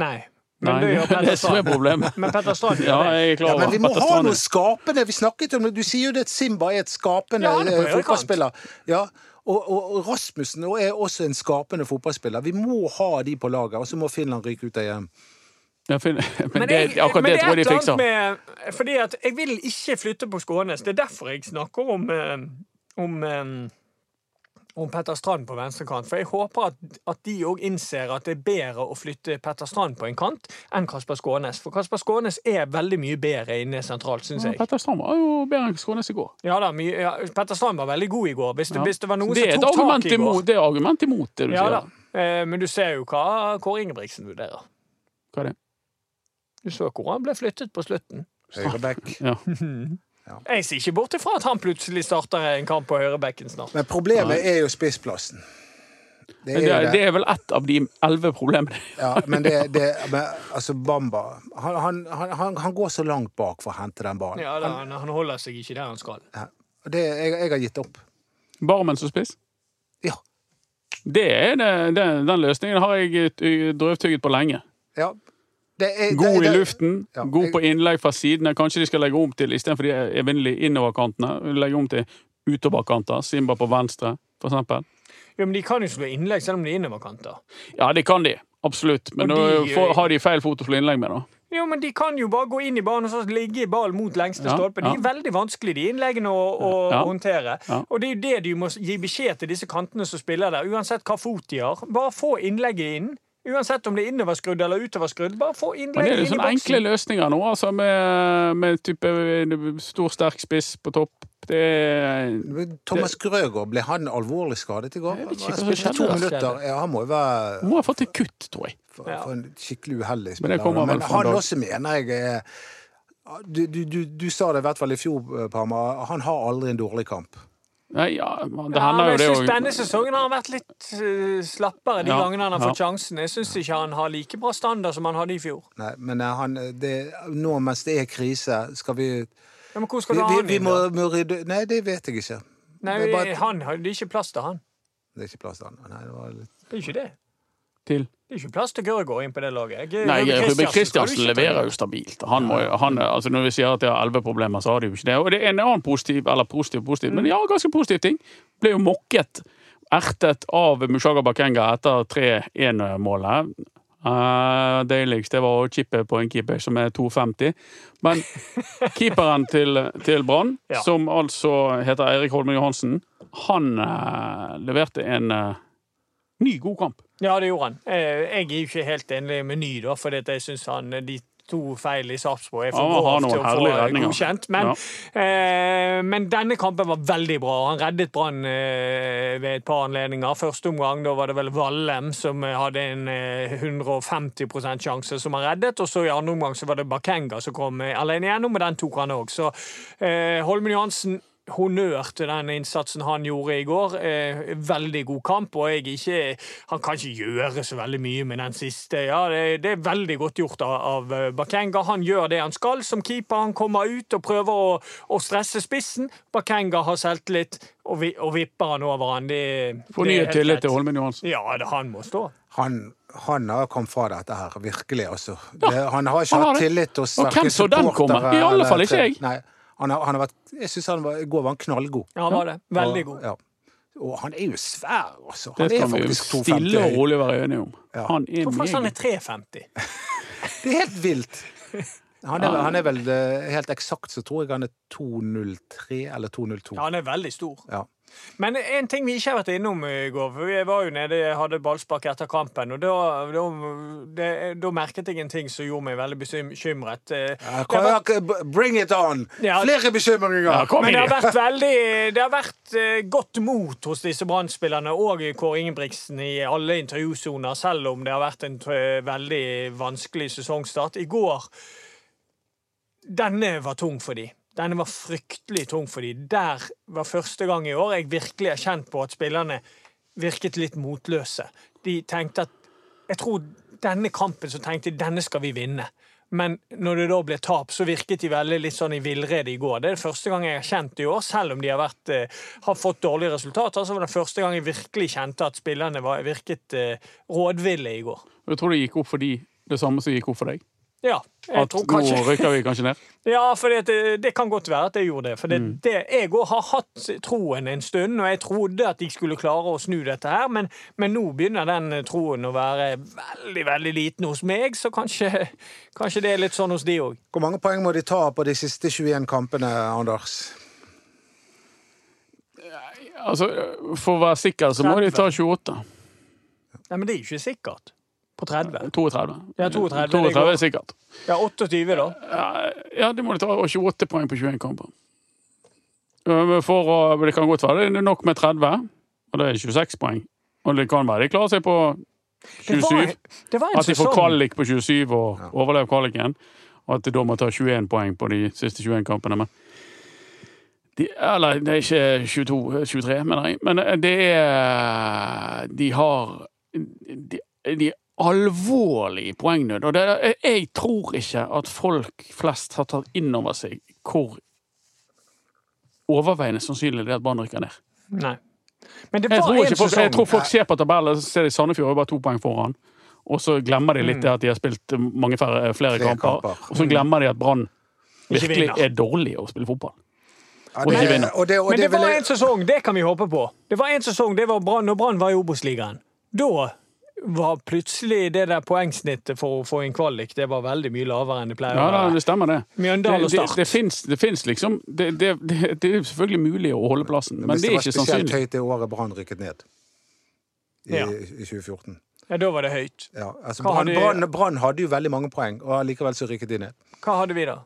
S4: Nei. Men
S2: Nei,
S4: det
S2: det er som er problemet.
S4: Men Petter Strand
S2: Ja, jeg er klar
S3: Ja, men vi må ha noe skapende. Vi snakket om det. Du sier jo det at Simba er et skapende
S4: Ja, er
S3: eh, fotballspiller. Ja, og, og, og Rasmussen er også en skapende fotballspiller. Vi må ha de på laget, og så må Finland ryke ut av EM.
S2: Ja, Men,
S4: Men,
S2: det,
S4: jeg,
S2: akkurat
S4: men
S2: det
S4: det
S2: tror jeg de fikser.
S4: med Fordi at jeg vil ikke flytte på Skånes. Det er derfor jeg snakker om eh, om, eh, om Petter Strand på venstrekant. For jeg håper at, at de òg innser at det er bedre å flytte Petter Strand på en kant enn Kasper Skånes. For Kasper Skånes er veldig mye bedre inne sentralt, syns
S2: Ja,
S4: jeg.
S2: Petter Strand var jo bedre enn Skånes i går.
S4: Ja da, mye, ja, Petter Strand var veldig god i går. Hvis det,
S2: Ja.
S4: hvis det var noen
S2: det
S4: som tok tak i går
S2: imot det. Er argument imot det du
S4: Ja
S2: sier.
S4: da. Eh, Men du ser jo hva Kåre Ingebrigtsen vurderer.
S2: Hva er det?
S4: Du så hvor han ble flyttet på slutten.
S3: Høyre back.
S2: Ja.
S4: Jeg ser ikke bort ifra at han plutselig starter en kamp på høyrebekken snart.
S3: Men problemet er jo spissplassen. Det er
S2: det,
S3: det.
S2: det er vel ett av de elleve problemene.
S3: Ja, men det, det men, Altså, Bamba han, han, han, han går så langt bak for å hente den ballen.
S4: Ja, da, han, han holder seg ikke der han skal.
S3: Ja. Jeg, jeg har gitt opp.
S2: Barmen som spiss.
S3: Ja.
S2: Det er det, det, den løsningen har jeg drøvtygget på lenge.
S3: ja. Det er,
S2: God
S3: det,
S2: i luften,
S3: Ja,
S2: god på innlegg fra sidene. Kanskje de skal legge om til, istedenfor de evinnelige innoverkantene, legge om til utoverkanter. Simba på venstre, for eksempel.
S4: Ja, men De kan jo slå innlegg selv om de er innoverkanter.
S2: Ja, det kan de. Absolutt. Men
S4: de-
S2: får- har de feil fot å slå innlegg med, da.
S4: Jo, men De kan jo bare gå inn i banen og så ligge i ballen mot lengste
S2: Ja,
S4: stolpe. De
S2: ja.
S4: er veldig vanskelig, de innleggene, å, å
S2: Ja.
S4: håndtere.
S2: Ja.
S4: Og det er jo det du må gi beskjed til disse kantene som spiller der, uansett hva fot de har. Bare få innlegget inn. Uansett om det er innoverskrudd eller utoverskrudd. Bare få
S2: Men det er
S4: innlegget
S2: jo
S4: inn i
S2: enkle løsninger nå, altså med, med type stor, sterk spiss på topp. Det er
S3: Thomas Grøgaard, ble han alvorlig skadet i går?
S2: Jeg vet ikke
S3: Han
S2: hva som
S3: spilte to minutter. Ja, han må jo være
S2: Må ha fått et kutt, tror jeg.
S3: for, for en skikkelig uheldig spiller. Men,
S2: Men
S3: han
S2: Dag.
S3: også mener jeg er du, du, du, du sa det i hvert fall i fjor, Parma. Han har aldri en dårlig kamp.
S2: Nei, ja, men det
S4: Ja, men
S2: hender jo
S4: jeg
S2: det òg.
S4: Denne sesongen har han vært litt eh, slappere de
S2: Ja,
S4: gangene han har
S2: ja.
S4: fått sjansen. Jeg syns ikke han har like bra standard som han hadde i fjor.
S3: Nei, men eh, han, det, nå mens det er krise, skal vi
S4: Ja, men hvor skal
S3: Vi,
S4: du ha han
S3: vi
S4: inn,
S3: må, må rydde Nei, det vet jeg ikke.
S4: Nei,
S3: det er bare-
S4: han, har- det er ikke plass til han.
S3: Det er ikke plass til han. Nei, det var litt
S4: Det er ikke det.
S2: Til.
S4: Det er ikke plass til Gørgård inn på det laget. Jeg-
S2: Nei,
S4: Ruben
S2: Kristiansen leverer jo stabilt. Han må, han, altså når vi sier at de har elleve problemer, så har de jo ikke det. Og det er en annen positiv, eller positiv, positiv, men ja, ganske positiv ting. Ble jo mokket, ertet av Mushaga Bakenga etter 3-1-målet. Uh, deiligst det var å chippe på en keeper som er 2,50. Men keeperen til, til Brann,
S4: Ja.
S2: som altså heter Eirik Holmen Johansen, han uh, leverte en eh, ny god kamp.
S4: Ja, det gjorde han. Eh, Jeg er jo ikke helt enig med Ny, da, for jeg syns han de to feil i Sarpsborg er for
S2: Ja,
S4: grov til å få
S2: herlige redninger.
S4: godkjent. Men, eh, men denne kampen var veldig bra. Han reddet Brann eh, ved et par anledninger. Første omgang da var det vel Vallem som eh, hadde en eh, 150% sjanse som han reddet. Og så i andre omgang så var det Bakenga som kom eh, alene igjennom, og den tok han òg. Så eh, Holmen Johansen honnør til den innsatsen han gjorde i går. Eh, veldig god kamp, og jeg ikke, han kan ikke gjøre så veldig mye med den siste. Ja, det, det er veldig godt gjort av, av eh, Bakenga. Han gjør det han skal som keeper. Han kommer ut og prøver å, å stresse spissen. Bakenga har selvtillit og, vi, og vipper han over han. Det,
S2: Fornyet tillit til Holmen Johansen.
S4: Ja, det, han må stå.
S3: Han, han har kommet fra dette her, virkelig, altså. Det, han har ikke
S2: han har
S3: hatt tillit hos
S2: Og hvem så den komme? I alle fall ikke jeg.
S3: Nei, han har, han har vært, jeg syns han var, i går var han knallgod.
S4: Ja, han var det. Veldig
S3: Og-
S4: god.
S3: Ja. Og han er jo svær, altså. Han det
S2: skal vi jo stille og rolig være enige om.
S3: Ja.
S2: Han er
S4: Hvorfor faktisk han er 3,50.
S3: Det er helt vilt. Han er, han er vel eh, helt eksakt så tror jeg han er 203 eller 202.
S4: Ja, han er veldig stor.
S3: Ja.
S4: Men en ting vi ikke har vært innom i går for Vi var jo nede, og hadde ballspark etter kampen, og da, da, det, da merket jeg en ting som gjorde meg veldig bekymret. Eh,
S3: Ja,
S4: har vært-
S3: Bring it on!
S4: Ja.
S3: Flere bekymringer!
S2: Ja,
S4: Men det har vært veldig Det har vært eh, godt mot hos disse Brann-spillerne og Kåre Ingebrigtsen i alle intervjusoner, selv om det har vært en eh, veldig vanskelig sesongstart. I går Denne var tung for de. Denne var fryktelig tung for dem. Der var første gang i år jeg virkelig har kjent på at spillerne virket litt motløse. De tenkte at Jeg tror denne kampen så tenkte de denne skal vi vinne. Men når det da ble tap, så virket de veldig litt sånn i villrede i går. Det er det første gang jeg har kjent det i år, selv om de har, vært, eh, har fått dårlige resultater. Så var det første gang jeg virkelig kjente at spillerne var, virket eh, rådville i går.
S2: Jeg tror det gikk opp for de det samme som gikk opp for deg.
S4: Ja, jeg
S2: At
S4: tror
S2: nå rykker vi kanskje ned.
S4: Ja, for det, det kan godt være at jeg gjorde det. For det,
S2: Mm.
S4: det, jeg òg har hatt troen en stund, og jeg trodde at jeg skulle klare å snu dette her, men, men nå begynner den troen å være veldig, veldig liten hos meg, så kanskje, kanskje det er litt sånn hos de òg.
S3: Hvor mange poeng må de ta på de siste 21 kampene, Anders?
S2: Altså, For å være sikker så må de ta 28.
S4: Nei, men det er jo ikke sikkert. På 30.
S2: 32.
S4: Ja, 32,
S2: 32 er sikkert.
S4: Ja, 28, da.
S2: Ja, ja, det må de ta. Og 28 poeng på 21 kamper. For å, det kan godt være det er nok med 30, og det er 26 poeng. Og det kan være de klarer seg på
S4: Det
S2: 27.
S4: var, det var
S2: At de får kvalik på 27 og overlever kvaliken. Og at de da må ta 21 poeng på de siste 21 kampene. Men de, eller det er ikke 22, 23, mener jeg. Men det er De har De, de alvorlig poengnød. Og det, jeg tror ikke at folk flest har tatt inn over seg hvor overveiende sannsynlig det er at Brann rykker ned.
S4: Nei. Men det
S2: Jeg tror, ikke folk, jeg tror folk ser på tabellen, så ser de Sandefjord er bare to poeng foran. Og så glemmer de litt det at de har spilt mange færre, flere,
S3: Flere
S2: kamper.
S3: kamper.
S2: Og så glemmer de at Brann virkelig er dårlig å spille fotball.
S3: Ja,
S2: Og ikke vinner.
S3: og det, og
S4: Men det
S3: det
S4: var
S3: jeg-
S4: en sesong, det kan vi håpe på. Det var en sesong, det var Brann, når Brann var i Obos-ligaen. Da var plutselig det der poengsnittet for å få en kvalik det var veldig mye lavere enn det pleier
S2: Ja,
S4: å
S2: da,
S4: Ja,
S2: det stemmer, det.
S4: Mjøndal
S2: det,
S4: og Start.
S2: det, det fins liksom det, det, det, det er selvfølgelig mulig å holde plassen, men
S3: Hvis
S2: det er
S3: var spesielt høyt det året Brann rykket ned. I,
S4: Ja.
S3: i 2014.
S4: Ja, da var det høyt.
S3: Ja, altså Brann,
S4: hadde-
S3: Brann, Brann hadde jo veldig mange poeng, og likevel så rykket de ned.
S4: Hva hadde vi da?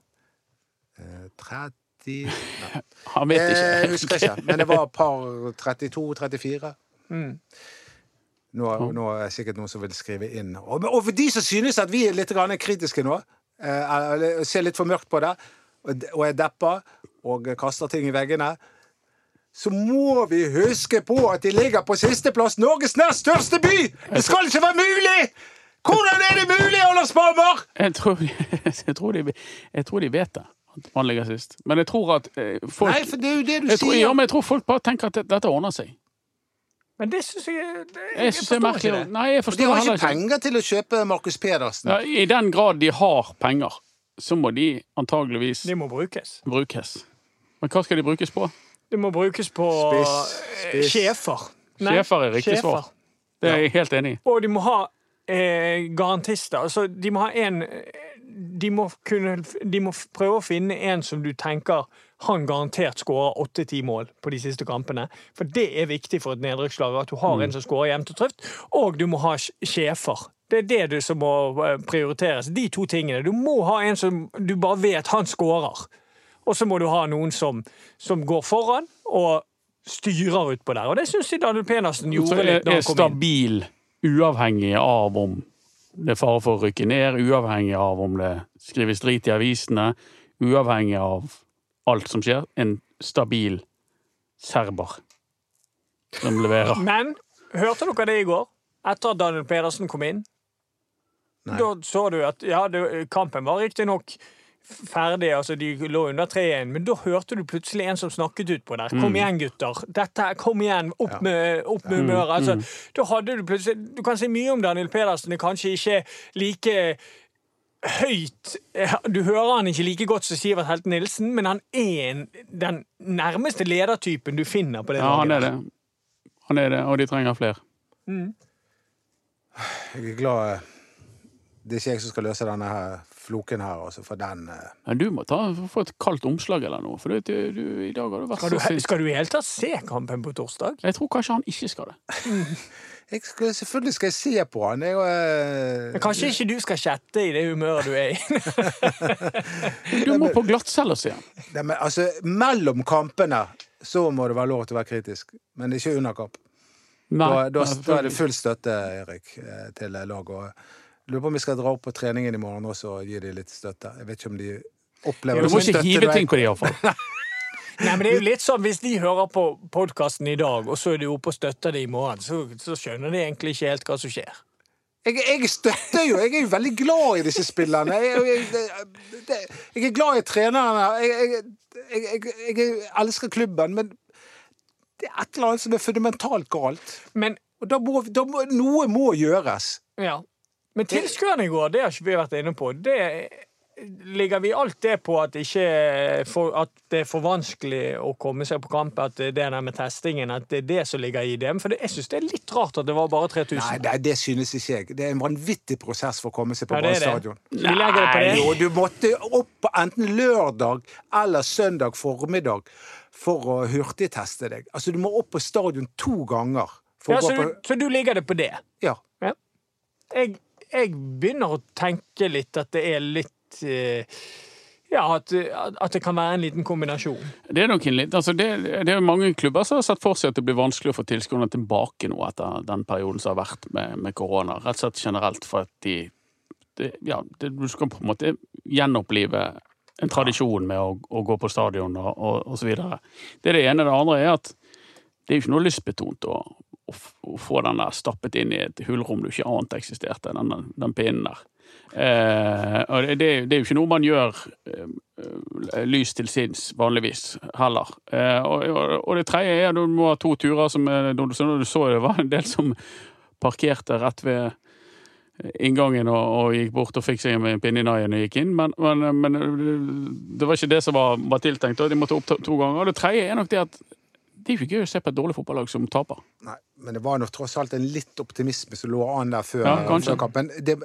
S3: Eh, 30 Nei,
S2: Han vet
S3: Eh, jeg husker ikke, men det var par 32-34.
S4: Mm.
S3: Nå, nå er det sikkert noen som vil skrive inn. Og, og for de som synes at vi er litt kritiske nå, eh, ser litt for mørkt på det, og, er deppa og kaster ting i veggene, så må vi huske på at de ligger på sisteplass, Norges nest største by! Det skal ikke være mulig! Hvordan er det mulig, Anders Palmer?!
S2: Jeg tror, jeg, tror de, jeg tror de vet det, man ligger sist. Men jeg tror at eh, folk
S3: Nei, for det er jo det du
S2: jeg tror, ja, men jeg tror folk bare tenker at dette ordner seg.
S4: Men det syns jeg det,
S2: Jeg synes det er
S4: forstår
S2: merkelig.
S4: ikke det.
S2: Nei, jeg
S3: De
S2: forstår
S3: har
S2: heller
S3: ikke
S2: ikke.
S3: penger til å kjøpe Markus Pedersen.
S2: Ja, I den grad de har penger, så må de antageligvis
S4: De må brukes.
S2: brukes. Men hva skal de brukes på?
S4: De må brukes på
S3: Spiss,
S4: eh,
S3: spiss.
S4: sjefer.
S2: Sjefer er riktig svar. Det er jeg helt enig i.
S4: Og de må ha eh, garantister. Altså, de må ha en de må, kunne, de må prøve å finne en som du tenker han garantert skårer åtte-ti mål på de siste kampene. For det er viktig for et nedrykkslag at du har en som skårer jevnt og trygt, Og du må ha sj- sjefer. Det er det du som må eh, prioriteres. De to tingene. Du må ha en som du bare vet han skårer. Og så må du ha noen som, som går foran og styrer utpå der. Og det syns jeg Daniel Penersen gjorde litt da han kom inn.
S2: stabil, uavhengig av om det er fare for å rykke ned, uavhengig av om det skrives drit i avisene, uavhengig av alt som skjer. En stabil serber som leverer.
S4: Men hørte dere det i går? Etter at Daniel Pedersen kom inn?
S3: Nei.
S4: Da så du at ja, det, kampen var riktignok ferdig, altså de lå under 3-1, men da hørte du plutselig en som snakket utpå der.
S2: Mm.
S4: Kom igjen, gutter. Dette, kom igjen. Opp med, opp med humøret. Altså, Da hadde du plutselig Du kan si mye om Daniel Pedersen, det er kanskje ikke like høyt Du hører han ikke like godt som Sivert Helte Nilsen, men han er en, den nærmeste ledertypen du finner på det
S2: Ja, han er det. Han er det, og de trenger flere.
S3: Jeg er glad eh, det er ikke jeg som skal løse denne her floken her, altså, for den eh,
S2: Men du må ta, få et kaldt omslag eller noe, for du, du, i dag har du vært
S4: Skal du,
S2: så sint.
S4: skal du i hele tatt se kampen på torsdag?
S2: Jeg tror kanskje han ikke skal det.
S3: jeg skal, Selvfølgelig skal jeg se på han. Jeg, eh,
S4: Men Kanskje ikke du skal chatte i det humøret du er i?
S2: Du må på glattcelle og se han.
S3: Nei, men, altså, mellom kampene så må det være lov til å være kritisk, men ikke under kamp.
S2: Nei,
S3: Da, da, da er det full støtte, Erik, eh, til laget. Lurer på om vi skal dra opp på treningen i morgen også og gi dem litt støtte. Jeg vet ikke om de opplever
S2: Du må ikke hive ting på dem, iallfall.
S4: Nei, men det er jo litt sånn, Hvis de hører på podkasten i dag, og så er de oppe og støtter det i morgen, så, så skjønner de egentlig ikke helt hva som skjer.
S3: Jeg, jeg støtter jo. Jeg er jo veldig glad i disse spillerne. Jeg, jeg, det- det- jeg er glad i trenerne. Jeg, jeg, jeg, jeg, jeg elsker klubben, men det er et eller annet som er fundamentalt galt.
S4: Men
S3: Og da må, da må, noe må gjøres.
S4: ja. Men tilskuerne i går, det har ikke vi vært inne på. Det Ligger vi alt det på at, for, at det er for vanskelig å komme seg på kamp, at det der med testingen, at det er det som ligger i det? For det, jeg syns det er litt rart at det var bare 3000.
S3: Nei, det, det synes ikke jeg. Det er en vanvittig prosess for å komme seg på
S4: Ja, det
S3: Brann
S4: er
S3: stadion.
S4: Nei, det det.
S3: Jo, du måtte opp på enten lørdag eller søndag formiddag for å hurtigteste deg. Altså, du må opp på stadion to ganger.
S4: Ja, så,
S3: på...
S4: du, så du ligger det på det?
S3: ja.
S4: jeg, jeg begynner å tenke litt at det er litt eh, Ja, at, at det kan være en liten kombinasjon.
S2: Det er nok en liten, altså det, det er mange klubber som har sett for seg at det blir vanskelig å få tilskuerne tilbake nå etter den perioden som har vært med, med korona. Rett og slett generelt for at de det, Ja, det, du skal på en måte gjenopplive en tradisjon med å, å gå på stadion og, og, og så videre. Det er det ene. Det andre er at det er jo ikke noe lystbetont å, å, få den der stappet inn i et hullrom du ikke ante eksisterte, den, den pinnen der. Eh, og det, det, er jo ikke noe man gjør eh, eh, lys til sinns vanligvis heller. Eh, og, og, det tredje er at du må ha to turer som er Du så det var en del som parkerte rett ved inngangen og, og gikk bort og fikk seg en pinne i naien og gikk inn, men, men, men det var ikke det som var, var tiltenkt, og de måtte opp to, to ganger. Og det tredje er nok det at det er jo ikke gøy å se på et dårlig fotballag som taper.
S3: Nei, men det var nok tross alt en litt optimisme som lå an der før,
S2: Ja,
S3: før kampen. Det-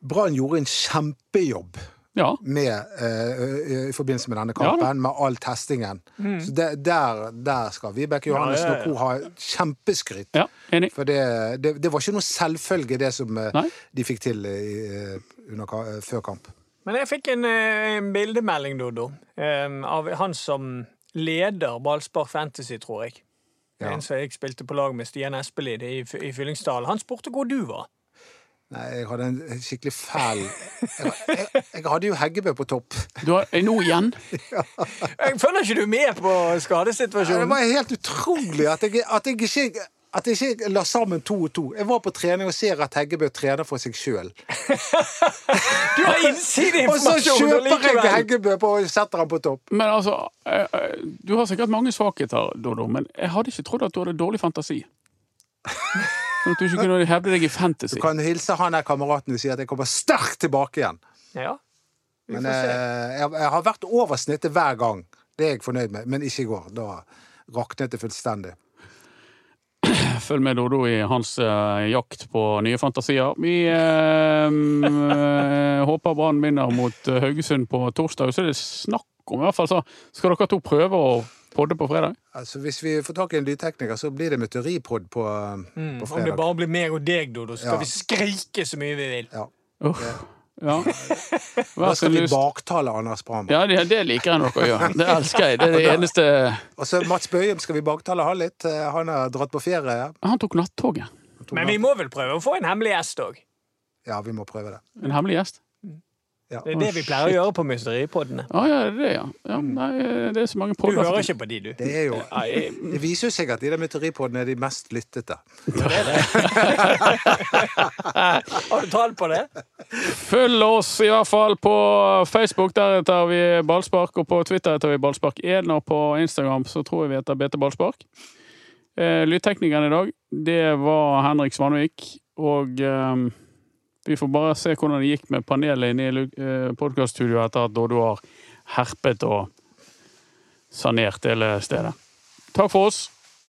S3: Brann gjorde en kjempejobb
S2: Ja,
S3: med, uh, i forbindelse med denne
S2: Ja
S3: kampen, med all testingen. Så det, der, der skal Vibeke Johannessen
S4: Ja, ja, ja.
S3: og co. ha kjempeskryt.
S2: ja, enig.
S3: For det, det, det var ikke noe selvfølge, det som eh,
S2: Nei.
S3: de fikk til i, eh, under, eh, før kamp.
S4: Men jeg fikk en, en bildemelding, Dodo, um, av han som leder Ballspar Fantasy, tror jeg.
S3: Ja.
S4: En som jeg spilte på lag med, Stian Espelid i, i Fyllingsdalen. Han spurte hvor du var.
S3: Nei, jeg hadde en skikkelig fæl Jeg, jeg, jeg hadde jo Heggebø på topp.
S2: Du har nå igjen.
S4: Jeg følger ikke du med på
S3: skadesituasjonen? Det var helt utrolig at jeg, at jeg ikke at jeg ikke la sammen to og to. Jeg var på trening og ser at Heggebø trener for seg sjøl.
S4: Du har
S3: Og så kjøper jeg! Heggebø på og setter han på topp.
S2: Men altså, eh, eh, du har sikkert mange svakheter, Dodo, men jeg hadde ikke trodd at du hadde dårlig fantasi. Sånn at du ikke kunne hevde deg i fantasy.
S3: Du kan hilse han der kameraten og si at jeg kommer sterkt tilbake igjen.
S4: Ja.
S3: Men eh, jeg, jeg har vært over snittet hver gang. Det er jeg fornøyd med. Men ikke i går. Da raknet det fullstendig.
S2: Følg med Dodo i hans eh, jakt på nye fantasier. Vi eh, eh, håper Brann vinner mot eh, Haugesund på torsdag. Så er det snakk om, i hvert fall så skal dere to prøve å podde på fredag.
S3: Altså, Hvis vi får tak i en lydtekniker, så blir det mytteripod på, mm, på
S4: Om det bare blir meg og deg, Dodo, så skal
S3: Ja.
S4: vi skrike så mye vi vil.
S3: Ja.
S2: Uff. Ja.
S3: Da skal vi baktale Anders Bram.
S2: Ja, det, det liker jeg nok å gjøre. Det elsker jeg. Det er det eneste
S3: Og så Mats Bøhum, skal vi baktale han litt. Eh, Han har dratt på ferie.
S2: Han tok nattoget.
S4: Men vi må vel prøve å få en hemmelig gjest òg.
S3: Ja, vi må prøve det.
S2: En hemmelig gjest.
S3: Ja.
S4: Det er det vi pleier å gjøre på Mysteripodene.
S2: Ah, ja, det er det, ja. ja. Nei, det er så mange
S4: Du hører ikke på de, du.
S3: Det er jo Det viser jo seg at de der mysteripodene er de mest lyttete.
S4: Har du tall på det?
S2: Følg oss i hvert fall på Facebook, der tar vi Ballspark. Og på Twitter heter vi Ballspark1, og på Instagram så tror jeg vi heter BT Ballspark. Lytteknikeren Lydteknikeren i dag, det var Henrik Svanvik. Og eh, vi får bare se hvordan det gikk med panelet inne i eh, podkaststudioet etter at Doddo har herpet og sanert hele stedet. Takk for oss.